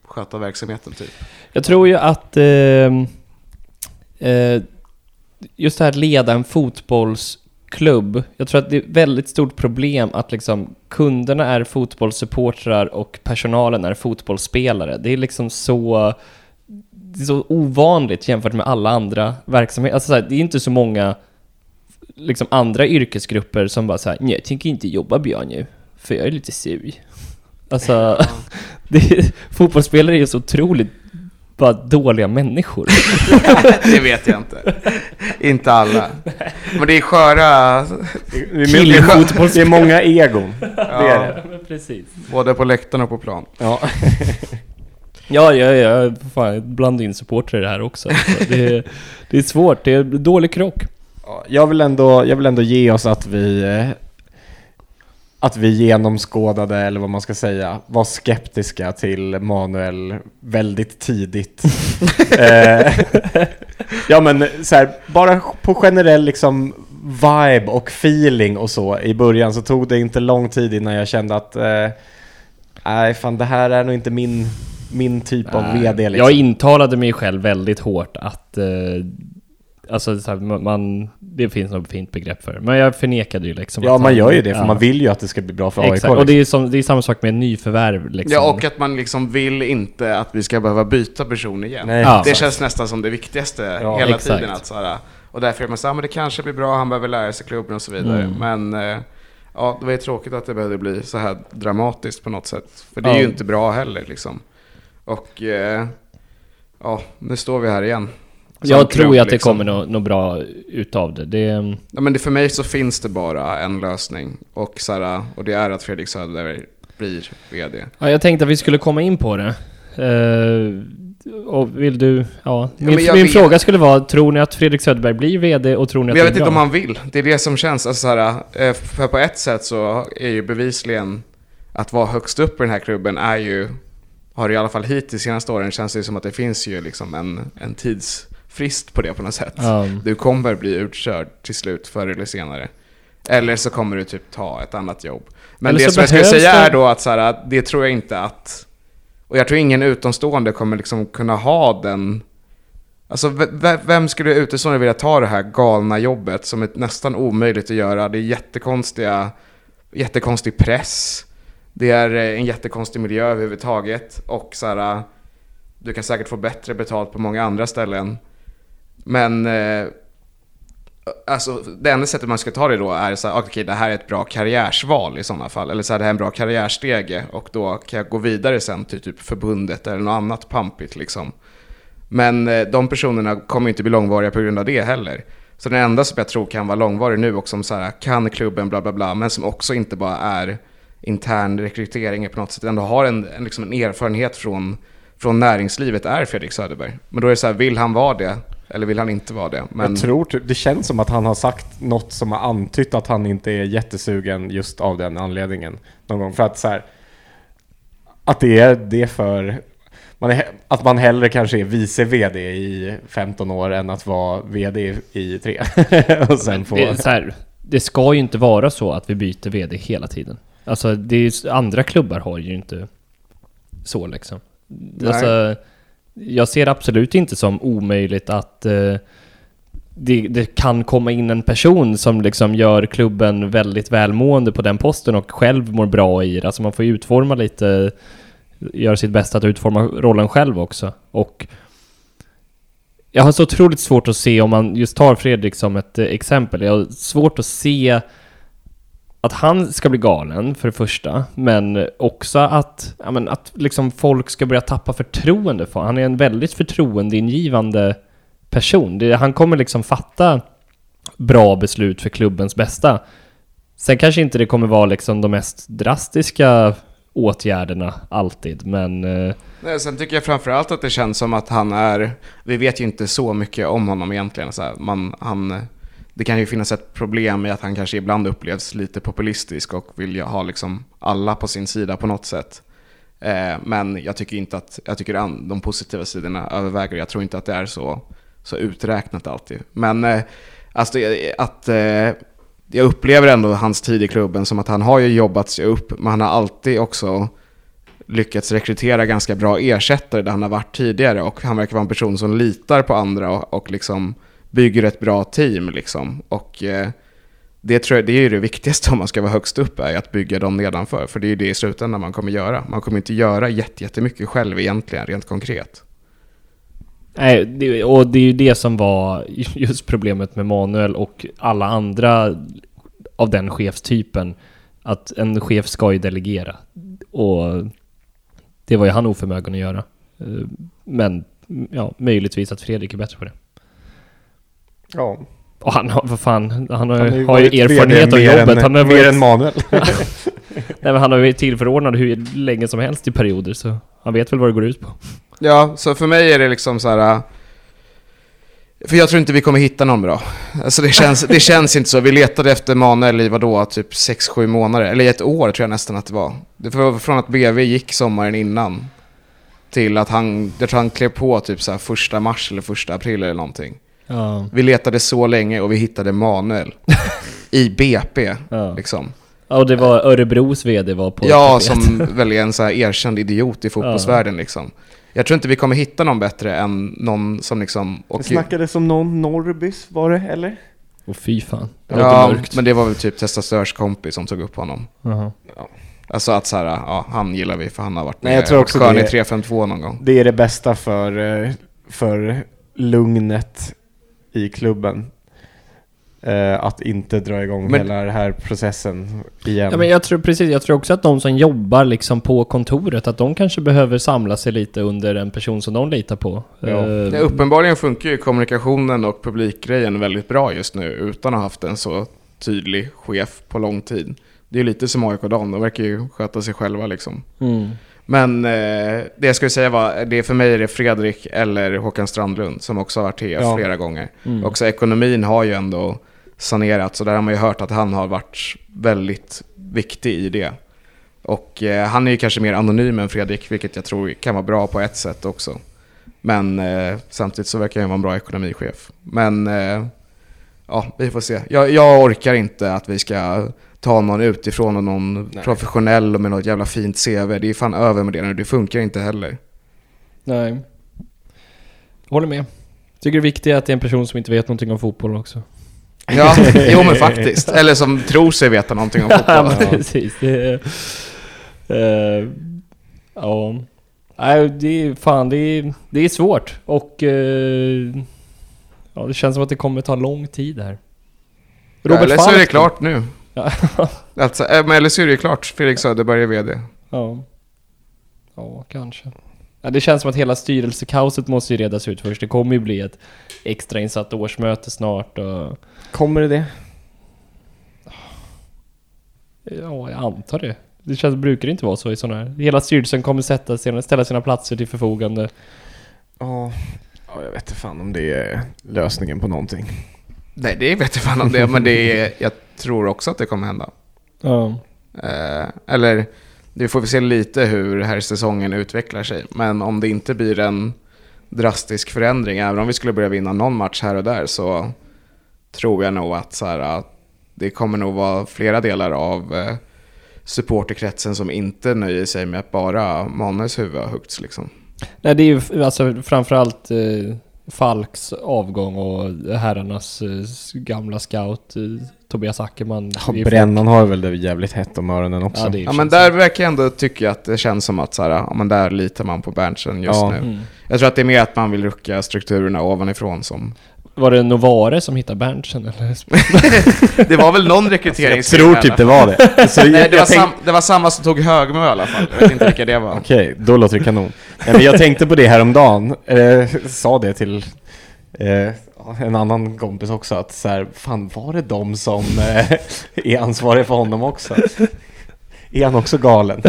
sköta verksamheten typ. Jag tror ju att ehm, eh, just det här att leda en fotbollsklubb, jag tror att det är ett väldigt stort problem att liksom kunderna är fotbollssupportrar och personalen är fotbollsspelare. Det är liksom så, det är så ovanligt jämfört med alla andra verksamheter. Alltså så här, det är inte så många liksom andra yrkesgrupper som bara säger nej jag tänker inte jobba bra nu, för jag är lite sur. Alltså, (laughs) det, fotbollsspelare är ju så otroligt bara dåliga människor. (laughs) det vet jag inte. inte alla. Men det är sköra, Det är, det många egon. Det är det. precis. både på läktaren och på plan. Ja. (laughs) Ja, ja, ja, fan, blanda in supportrar i det här också. Så det, är, det är svårt, det är dålig krock. Ja, Jag vill, ändå, jag vill ändå ge oss att vi eh, att vi genomskådade, eller vad man ska säga, var skeptiska till Manuel väldigt tidigt. (laughs) eh, ja men så här, bara på generell liksom vibe och feeling och så i början så tog det inte lång tid innan jag kände att eh, nej fan det här är nog inte min, min typ av VD liksom. Jag intalade mig själv väldigt hårt att eh, Alltså så här, man- det finns något fint begrepp för det. Men jag förnekade ju liksom Ja att man gör ju det för ja. man vill ju att det ska bli bra för AIK. Exakt, och det är, som, det är samma sak med nyförvärv liksom. Ja, och att man liksom vill inte att vi ska behöva byta person igen. Nej, Ja. det känns nästan som det viktigaste Ja, hela exakt. tiden. Att, så här, och därför är man så här, men det kanske blir bra, han behöver lära sig klubben och så vidare. Mm. Men eh, ja, det var ju tråkigt att det behövde bli så här dramatiskt på något sätt. För det är Ja. ju inte bra heller liksom. Och eh, ja, nu står vi här igen. Jag tror ju att det liksom. kommer något, något bra utav det. det Ja, men det, för mig så finns det bara en lösning. Och, så här, och det är att Fredrik Söder blir VD. ja, jag tänkte att vi skulle komma in på det. Eh, och vill du... Ja. Min, jag min fråga skulle vara, tror ni att Fredrik Söderberg blir VD och tror ni att jag det vet är inte bra? om han vill. Det är det som känns. Alltså, så här, eh, för på ett sätt så är ju bevisligen att vara högst upp i den här klubben är ju, har i alla fall hittills senaste åren känns det som att det finns ju liksom en, en tidsfrist på det på något sätt. Ja. Du kommer bli utkörd till slut förr eller senare. Eller så kommer du typ ta ett annat jobb. Men Eller det som jag skulle säga det- är då att så här, det tror jag inte att... Och jag tror ingen utomstående kommer liksom kunna ha den... Alltså vem skulle utomstående vilja ta det här galna jobbet som är nästan omöjligt att göra? Det är jättekonstiga, jättekonstig press. Det är eh, en jättekonstig miljö överhuvudtaget. Och så här, du kan säkert få bättre betalt på många andra ställen. Men eh, alltså, det enda sättet man ska ta det då är så här, okej det här är ett bra karriärsval i sådana fall. Eller så här, det här är en bra karriärstege och då kan jag gå vidare sen till typ förbundet eller något annat pampigt liksom. Men eh, de personerna kommer inte bli långvariga på grund av det heller. Så den enda som jag tror kan vara långvarig nu och som så här, kan klubben bla bla bla, men som också inte bara är intern rekrytering på något sätt, ändå har en, en, liksom en erfarenhet från, från näringslivet är Fredrik Söderberg. Men då är det så här, vill han vara det? Eller vill han inte vara det? Men, Jag tror typ, det känns som att han har sagt något som har antytt att han inte är jättesugen just av den anledningen. Någon gång. För att så här, Att det är det för... Man är, att man hellre kanske är vice VD i 15 år än att vara VD i, i tre. (laughs) och sen få... Det, så här, det ska ju inte vara så att vi byter VD hela tiden. Alltså, det är, andra klubbar har ju inte så liksom. Alltså, jag ser absolut inte som omöjligt att eh, det, det kan komma in en person som liksom gör klubben väldigt välmående på den posten och själv mår bra i det. Alltså man får ju utforma lite, göra sitt bästa att utforma rollen själv också. Och jag har så otroligt svårt att se, om man just tar Fredrik som ett eh, exempel, jag har svårt att se att han ska bli galen för det första, men också att, ja, men att liksom folk ska börja tappa förtroende för Han är en väldigt förtroendeingivande person. Det, han kommer liksom fatta bra beslut för klubbens bästa. Sen kanske inte det kommer vara liksom de mest drastiska åtgärderna alltid, men... Eh, Nej, sen tycker jag framförallt att det känns som att han är, vi vet ju inte så mycket om honom egentligen. Så här, man, han, det kan ju finnas ett problem i att han kanske ibland upplevs lite populistisk och vill ha liksom alla på sin sida på något sätt. Eh, men jag tycker inte att, jag tycker de positiva sidorna överväger. Jag tror inte att det är så, så uträknat alltid. Men eh, alltså, det- att eh, jag upplever ändå hans tid i klubben som att han har ju jobbat sig upp, men han har alltid också lyckats rekrytera ganska bra ersättare där han har varit tidigare och han verkar vara en person som litar på andra och, och liksom bygger ett bra team liksom. Och eh, det, tror jag, det är ju det viktigaste om man ska vara högst upp, är att bygga dem nedanför. För det är ju det i slutändan man kommer göra. Man kommer inte göra jättemycket själv egentligen, rent konkret. Nej, och det är ju det som var just problemet med Manuel och alla andra av den chefstypen. att en chef ska ju delegera. Och det var ju han oförmögen att göra. Eh, men ja, möjligtvis att Fredrik är bättre på det. Ja. Och han har, vad fan, han har, Han har, ju erfarenhet av mer jobbet. Än, han har mer varit, än Manuel. (laughs) (laughs) nej, men han har ju tillförordnad hur länge som helst i perioder, så han vet väl vad det går ut på. Ja, så för mig är det liksom så här. äh, För jag tror inte vi kommer hitta någon bra. Alltså det känns, det (laughs) känns inte så. Vi letade efter Manuel i vadå, typ 6-7 månader. Eller i ett år tror jag nästan att det var. Det var från att BV gick sommaren innan. Till att han, jag tror han klev på typ så här första mars eller första april eller någonting. Ja. Vi letade så länge och vi hittade Manuel. (laughs) I BP, Ja. liksom. Ja, och det var Örebros VD var på Ja, tapet. som väl är en så här erkänd idiot i fotbollsvärlden liksom. Jag tror inte vi kommer hitta någon bättre än någon som liksom... Och, Det snackades om någon Norrbys, var det, eller? Och fy fan. Det ja, mörkt. men det var väl typ Testastörs kompis som tog upp honom. Jaha. Alltså att så här, ja, han gillar vi för han har varit med Nej, jag tror också skön i det- 352 någon gång. Det är det bästa för, eh, för lugnet i klubben. Eh, Att inte dra igång Men- hela den här processen igen. Ja, men jag tror precis, jag tror också att de som jobbar liksom på kontoret, att de kanske behöver samla sig lite under en person som de litar på. Ja. Eh, Ja, uppenbarligen funkar ju kommunikationen och publikgrejen väldigt bra just nu utan att ha haft en så tydlig chef på lång tid. Det är lite som AIK Dam, de verkar ju sköta sig själva liksom. mm. Men eh, det jag skulle säga var, det är för mig är det Fredrik eller Håkan Strandlund som också har varit TF Ja. flera gånger. Mm. Också ekonomin har ju ändå sanerats och där har man ju hört att han har varit väldigt viktig i det. Och eh, han är ju kanske mer anonym än Fredrik, vilket jag tror kan vara bra på ett sätt också. Men eh, samtidigt så verkar han vara en bra ekonomichef. Men eh, ja, vi får se. Jag, jag orkar inte att vi ska ta någon utifrån och någon Nej. professionell och med något jävla fint CV. Det är fan över med det nu, det funkar inte heller. Nej. Håller med. Tycker det är att det är en person som inte vet någonting om fotboll också. Ja, (laughs) jo men faktiskt. Eller som tror sig veta någonting om Ja, fotboll. precis. Det är, eh, ja. Nej, det är fan, det är, det är svårt. Och eh, ja, det känns som att det kommer ta lång tid här. Ja, eller så är det klart nu. Ja. Alltså, eh, eller så är det klart. Fredrik Söderberg är VD. Ja. Ja, kanske. Ja, det känns som att hela styrelsekaoset måste ju redas ut först. Det kommer ju bli ett extrainsatt årsmöte snart och... Kommer det det? Ja, jag antar det. Det känns, brukar det inte vara så i sådana här... Hela styrelsen kommer sätta sina, ställa sina platser till förfogande. Ja. Ja, jag vet inte fan om det är lösningen på någonting. Nej, det vet jag fan om det, men det är, jag tror också att det kommer hända. Ja. Eh, eller, det får vi se lite hur här säsongen utvecklar sig. Men om det inte blir en drastisk förändring, även om vi skulle börja vinna någon match här och där, så tror jag nog att så här, att det kommer nog vara flera delar av eh, supporterkretsen som inte nöjer sig med att bara Manuels huvud har huggits liksom. Nej, det är ju alltså framförallt eh, Falks avgång och herrarnas eh, gamla scout eh, Tobias Ackerman. Ja, Brännan har väl det jävligt hett om öronen också. Ja, Ja men där verkar jag ändå tycka att det känns som att så här, ja, men där litar man på Berntsen just Ja. nu. Mm. Jag tror att det är mer att man vill rucka strukturerna ovanifrån som... Var det Novare som hittade Berntsen eller? (laughs) Det var väl någon Jag rekryteringsfirma tror i typ det var det. Så fall. Nej, jag, det, var jag tänk- sam, det var samma som tog Högmo i alla fall. Jag vet inte vilka det var. Okej, då låter det kanon. Nej, men jag tänkte på det häromdagen, eh, sa det till eh, en annan kompis också, att så här, fan var det de som eh, är ansvariga för honom också? Är han också galen?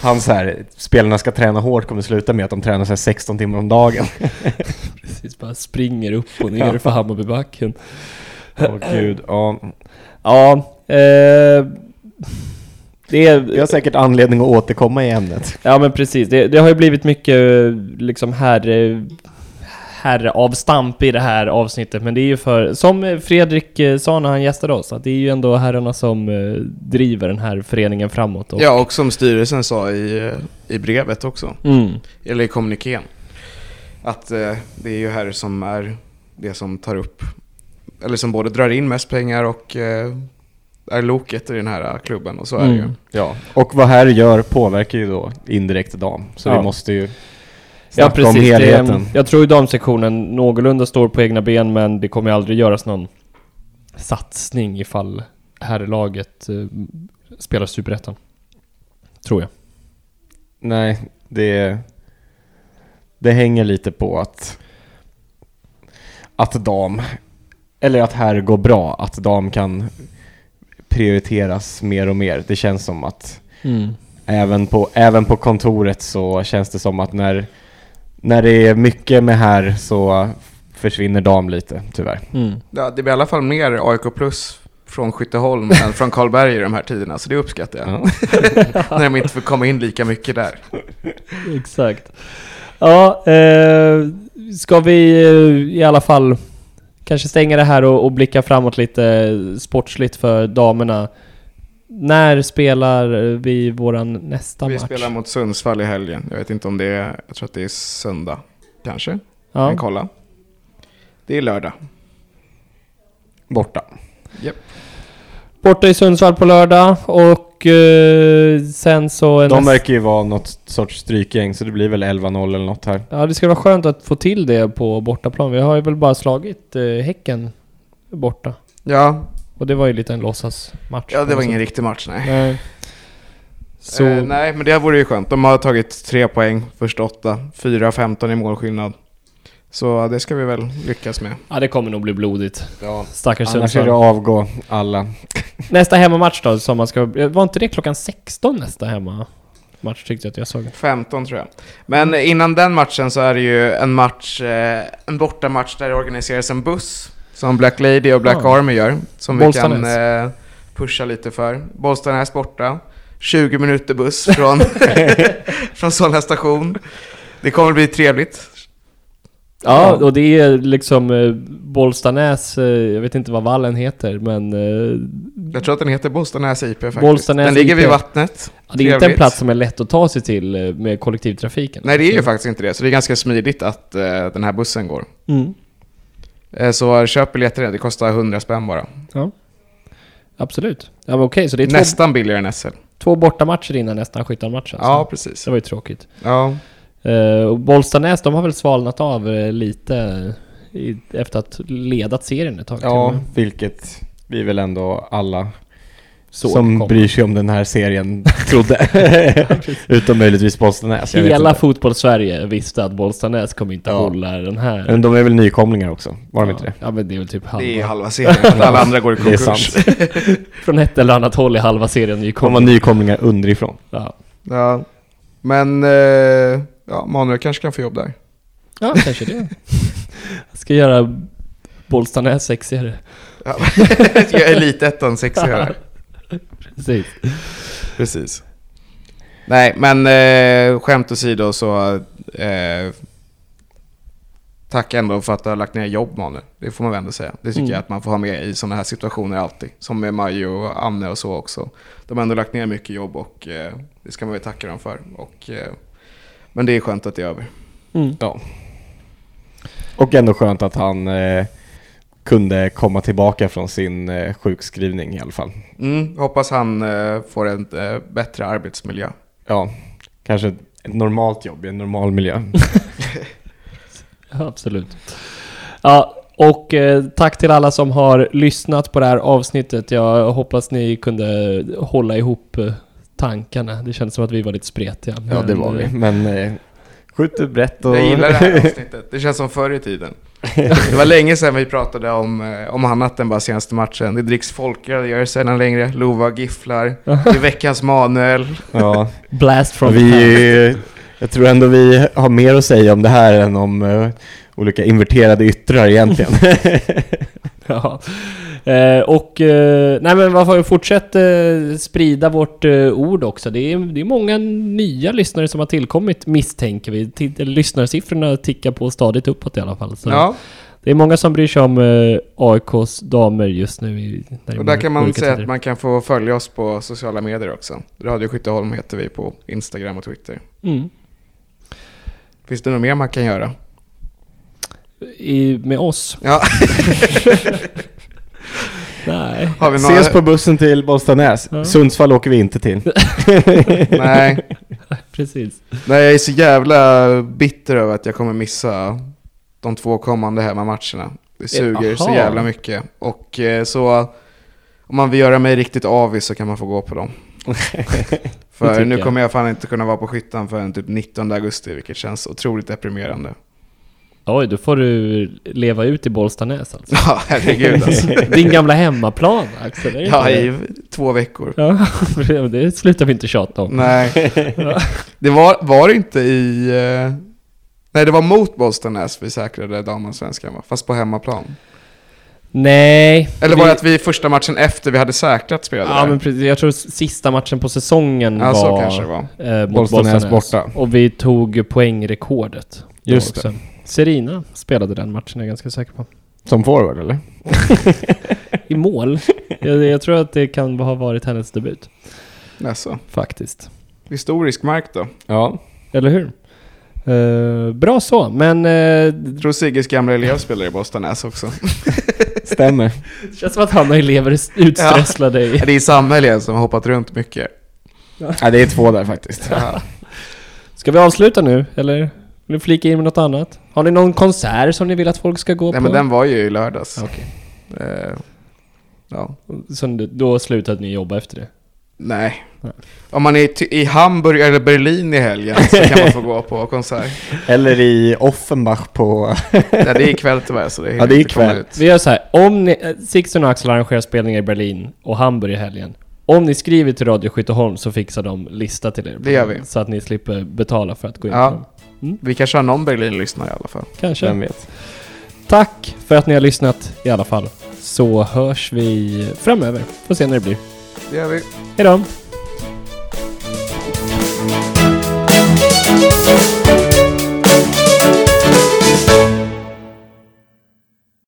Han så här, spelarna ska träna hårt kommer sluta med att de tränar så här 16 timmar om dagen. Precis, bara springer upp och ner för Hammarbybacken. Åh gud, ja. Ja, eh, det är... Vi har säkert anledning att återkomma i ämnet. Ja men precis, det, det har ju blivit mycket eh, liksom herre, herravstamp i det här avsnittet Men det är ju för, som Fredrik eh, sa när han gästade oss, att det är ju ändå herrarna som eh, driver den här föreningen framåt och, Ja, och som styrelsen sa i, i brevet också. mm, Eller i kommunikén. Att eh, det är ju här som är det som tar upp, eller som både drar in mest pengar och eh, är loket i den här klubben. Och så är det ju. Mm. Ja, och vad här gör påverkar ju då indirekt dam. Så Ja. vi måste ju Ja snacka om precis, det, helheten. jag tror ju damsektionen någorlunda står på egna ben men det kommer ju aldrig göras någon satsning ifall herrlaget eh, spelar Superettan. Tror jag. Nej, det... Det hänger lite på att... Att dam... Eller att här går bra, att dam kan prioriteras mer och mer. Det känns som att även på, även på kontoret så känns det som att när, när det är mycket med här så försvinner dam lite, tyvärr. Mm. Ja, det blir i alla fall mer AIK plus från Skytteholm (laughs) än från Karlberg i de här tiderna, så det uppskattar jag. Ja. (laughs) När de inte får komma in lika mycket där. Exakt. Ja, eh, ska vi eh, i alla fall kanske stänga det här och, och blicka framåt lite sportsligt för damerna. När spelar vi våran nästa Vi match? spelar mot Sundsvall i helgen. Jag vet inte om det är, jag tror att det är söndag. Kanske? ja. Men kolla. Det är lördag. Borta. Borta i Sundsvall på lördag och eh, sen så... De näst- verkar ju vara något sorts strykgäng, så det blir väl 11-0 eller något här. Ja, det skulle vara skönt att få till det på bortaplan. Vi har ju väl bara slagit eh, Häcken borta. Ja, Och det var ju lite en låtsasmatch. ja det var ingen riktig match nej. Nej. Så... Eh, nej, men det vore ju skönt. De har tagit tre poäng första åtta. 4-15 i målskillnad. Så det ska vi väl lyckas med. Ja, det kommer nog bli blodigt. Ja. Stackars Annars är det avgå alla. (laughs) Nästa hemmamatch då, som man ska... Var inte det klockan 16 nästa hemmamatch tyckte jag att jag såg? 15 tror jag. Men innan den matchen så är det ju en match, eh, en bortamatch där det organiseras en buss. Som Black Lady och Black Ja. Army gör. Som vi kan Bollstanäs. eh, pusha lite för. Bollstanäs borta. 20 minuter buss från, (laughs) (laughs) från Solna station. Det kommer bli trevligt. Ja, och det är liksom eh, Bollstanäs, eh, jag vet inte vad vallen heter, men... Eh, Jag tror att den heter Bollstanäs IP faktiskt. Bollstanäs den ligger vid IP. vattnet. ja, det är inte en Trevligt. plats som är lätt att ta sig till eh, med kollektivtrafiken. Nej, det är ju faktiskt inte det. Så det är ganska smidigt att eh, den här bussen går. Mm. Eh, så köp biljetter, det kostar 100 spänn bara. Ja. Absolut. Ja men okej, så det är två, Nästan billigare än SL. två bortamatcher innan nästa skyttarmatch alltså. Ja, precis. Det var ju tråkigt. Ja, Uh, och Bollstanäs, de har väl svalnat av eh, lite i, efter att ledat serien ett tag Ja, vilket vi väl ändå alla Såg som bryr sig om den här serien (laughs) trodde. Utom möjligtvis Bollstanäs. Hela fotbollssverige visste att Bollstanäs kommer inte Ja. hålla den här. Men de är väl nykomlingar också? Var de ja, inte det? Ja men det är väl typ halva. det är halva serien. Alla andra går i Det är konkurs. sant. (laughs) Från ett eller annat håll i halva serien De var nykomlingar underifrån. Ja. Ja. Men, eh, ja, Manuel kanske kan få jobb där. ja, (laughs) kanske det. Jag ska göra Bollstanäs sexigare. Ja. (laughs) Jag är elitettan sexigare. (laughs) Precis. Precis. Nej, men eh, skämt åsido så eh, tack ändå för att du har lagt ner jobb Manuel. Det får man väl ändå säga. Det tycker Mm. jag att man får ha med i sådana här situationer alltid. Som med Majo och Anne och så också. De har ändå lagt ner mycket jobb och eh, det ska man väl tacka dem för. Och, eh, men det är skönt att det är över. Mm. Ja. Och ändå skönt att han eh, kunde komma tillbaka från sin eh, sjukskrivning i alla fall. Mm, hoppas han eh, får en eh, bättre arbetsmiljö. Ja, kanske ett normalt jobb i en normal miljö. Ja, (laughs) absolut. Ja, och eh, tack till alla som har lyssnat på det här avsnittet. Jag hoppas ni kunde hålla ihop eh, tankarna. Det kändes som att vi var lite spretiga. Ja, det var vi. Men eh, skjuter brett och... Jag gillar det här (laughs) avsnittet. Det känns som förr i tiden. Det var länge sedan vi pratade om, eh, om annat än bara senaste matchen. Det dricks folköl, det gör det sedan längre. Lova gifflar. Det är veckans Manuel. ja, Blast from the vi, past. jag tror ändå vi har mer att säga om det här än om eh, olika inverterade yttrar egentligen. (laughs) (laughs) Ja. Eh, och, eh, nej men varför fortsätt eh, sprida vårt eh, ord också. Det är, det är många nya lyssnare som har tillkommit misstänker vi. T- lyssnarsiffrorna tickar på stadigt uppåt i alla fall. Så Ja, Det är många som bryr sig om eh, AIKs damer just nu. I, det och där är kan man säga tider. att man kan få följa oss på sociala medier också. Radio Skytteholm heter vi på Instagram och Twitter. Mm. Finns det något mer man kan göra? I, med oss? Ja, (laughs) Nej. har vi några... Ses på bussen till Bollstanäs. Ja. Sundsvall åker vi inte till. (laughs) Nej. (laughs) Precis. Nej, jag är så jävla bitter över att jag kommer missa de två kommande hemmamatcherna. Det suger så Jaha. jävla mycket. Och eh, så om man vill göra mig riktigt avis så kan man få gå på dem. För nu kommer jag fan inte kunna vara på Skyttan förrän typ 19 augusti, vilket känns otroligt deprimerande. Oj, då får du leva ut i Bollstanäs alltså. Ja, herregud alltså. (laughs) Din gamla hemmaplan Axel, är det Ja, i två veckor. det? Ja, (laughs) det slutar vi inte tjata om. Nej. (laughs) Det var, var det inte i... eh, Nej, det var mot Bollstanäs vi säkrade damallsvenskan va? Fast på hemmaplan. Nej. Eller var vi- det att vi första matchen efter vi hade säkrat spelade Ja där? men precis, jag tror sista matchen på säsongen Ja, så var kanske det var. eh, mot Bollstanäs Bollstanäs borta. Och vi tog poängrekordet. Just också. Serina spelade den matchen, är jag ganska säker på. Som forward eller? (laughs) I mål. jag, jag tror att det kan ha varit hennes debut, Alltså, faktiskt. historisk mark då. Ja. Eller hur? Eh, bra så, men eh, Jag tror Sigges gamla elev spelar i Bollstanäs också. (laughs) Stämmer. det känns som att han har elever utströsslade i... det är samma elev som har hoppat runt mycket. ja, det är två där faktiskt. Ja. Ska vi avsluta nu, eller? Vill ni flika in med något annat? Har ni någon konsert som ni vill att folk ska gå Nej på? men den var ju i lördags. Okej. Eh, ja. Så då slutade ni jobba efter det? Nej. Nej. Om man är i Hamburg eller Berlin i helgen så kan man få gå på konsert. (laughs) Eller i Offenbach på... (laughs) Ja, det är ikväll tyvärr så det Ja, det är ikväll. Vi gör så här, om ni, eh, Sixten och Axel arrangerar spelningar i Berlin och Hamburg i helgen. Om ni skriver till Radio Skytteholm så fixar de lista till er. Det gör vi. Så att ni slipper betala för att gå in ja. Mm. Vi kanske har någon Berlin-lyssnare i alla fall. Kanske. Vem vet. Tack för att ni har lyssnat i alla fall. Så hörs vi framöver. Får se när det blir. Det gör vi. Hejdå.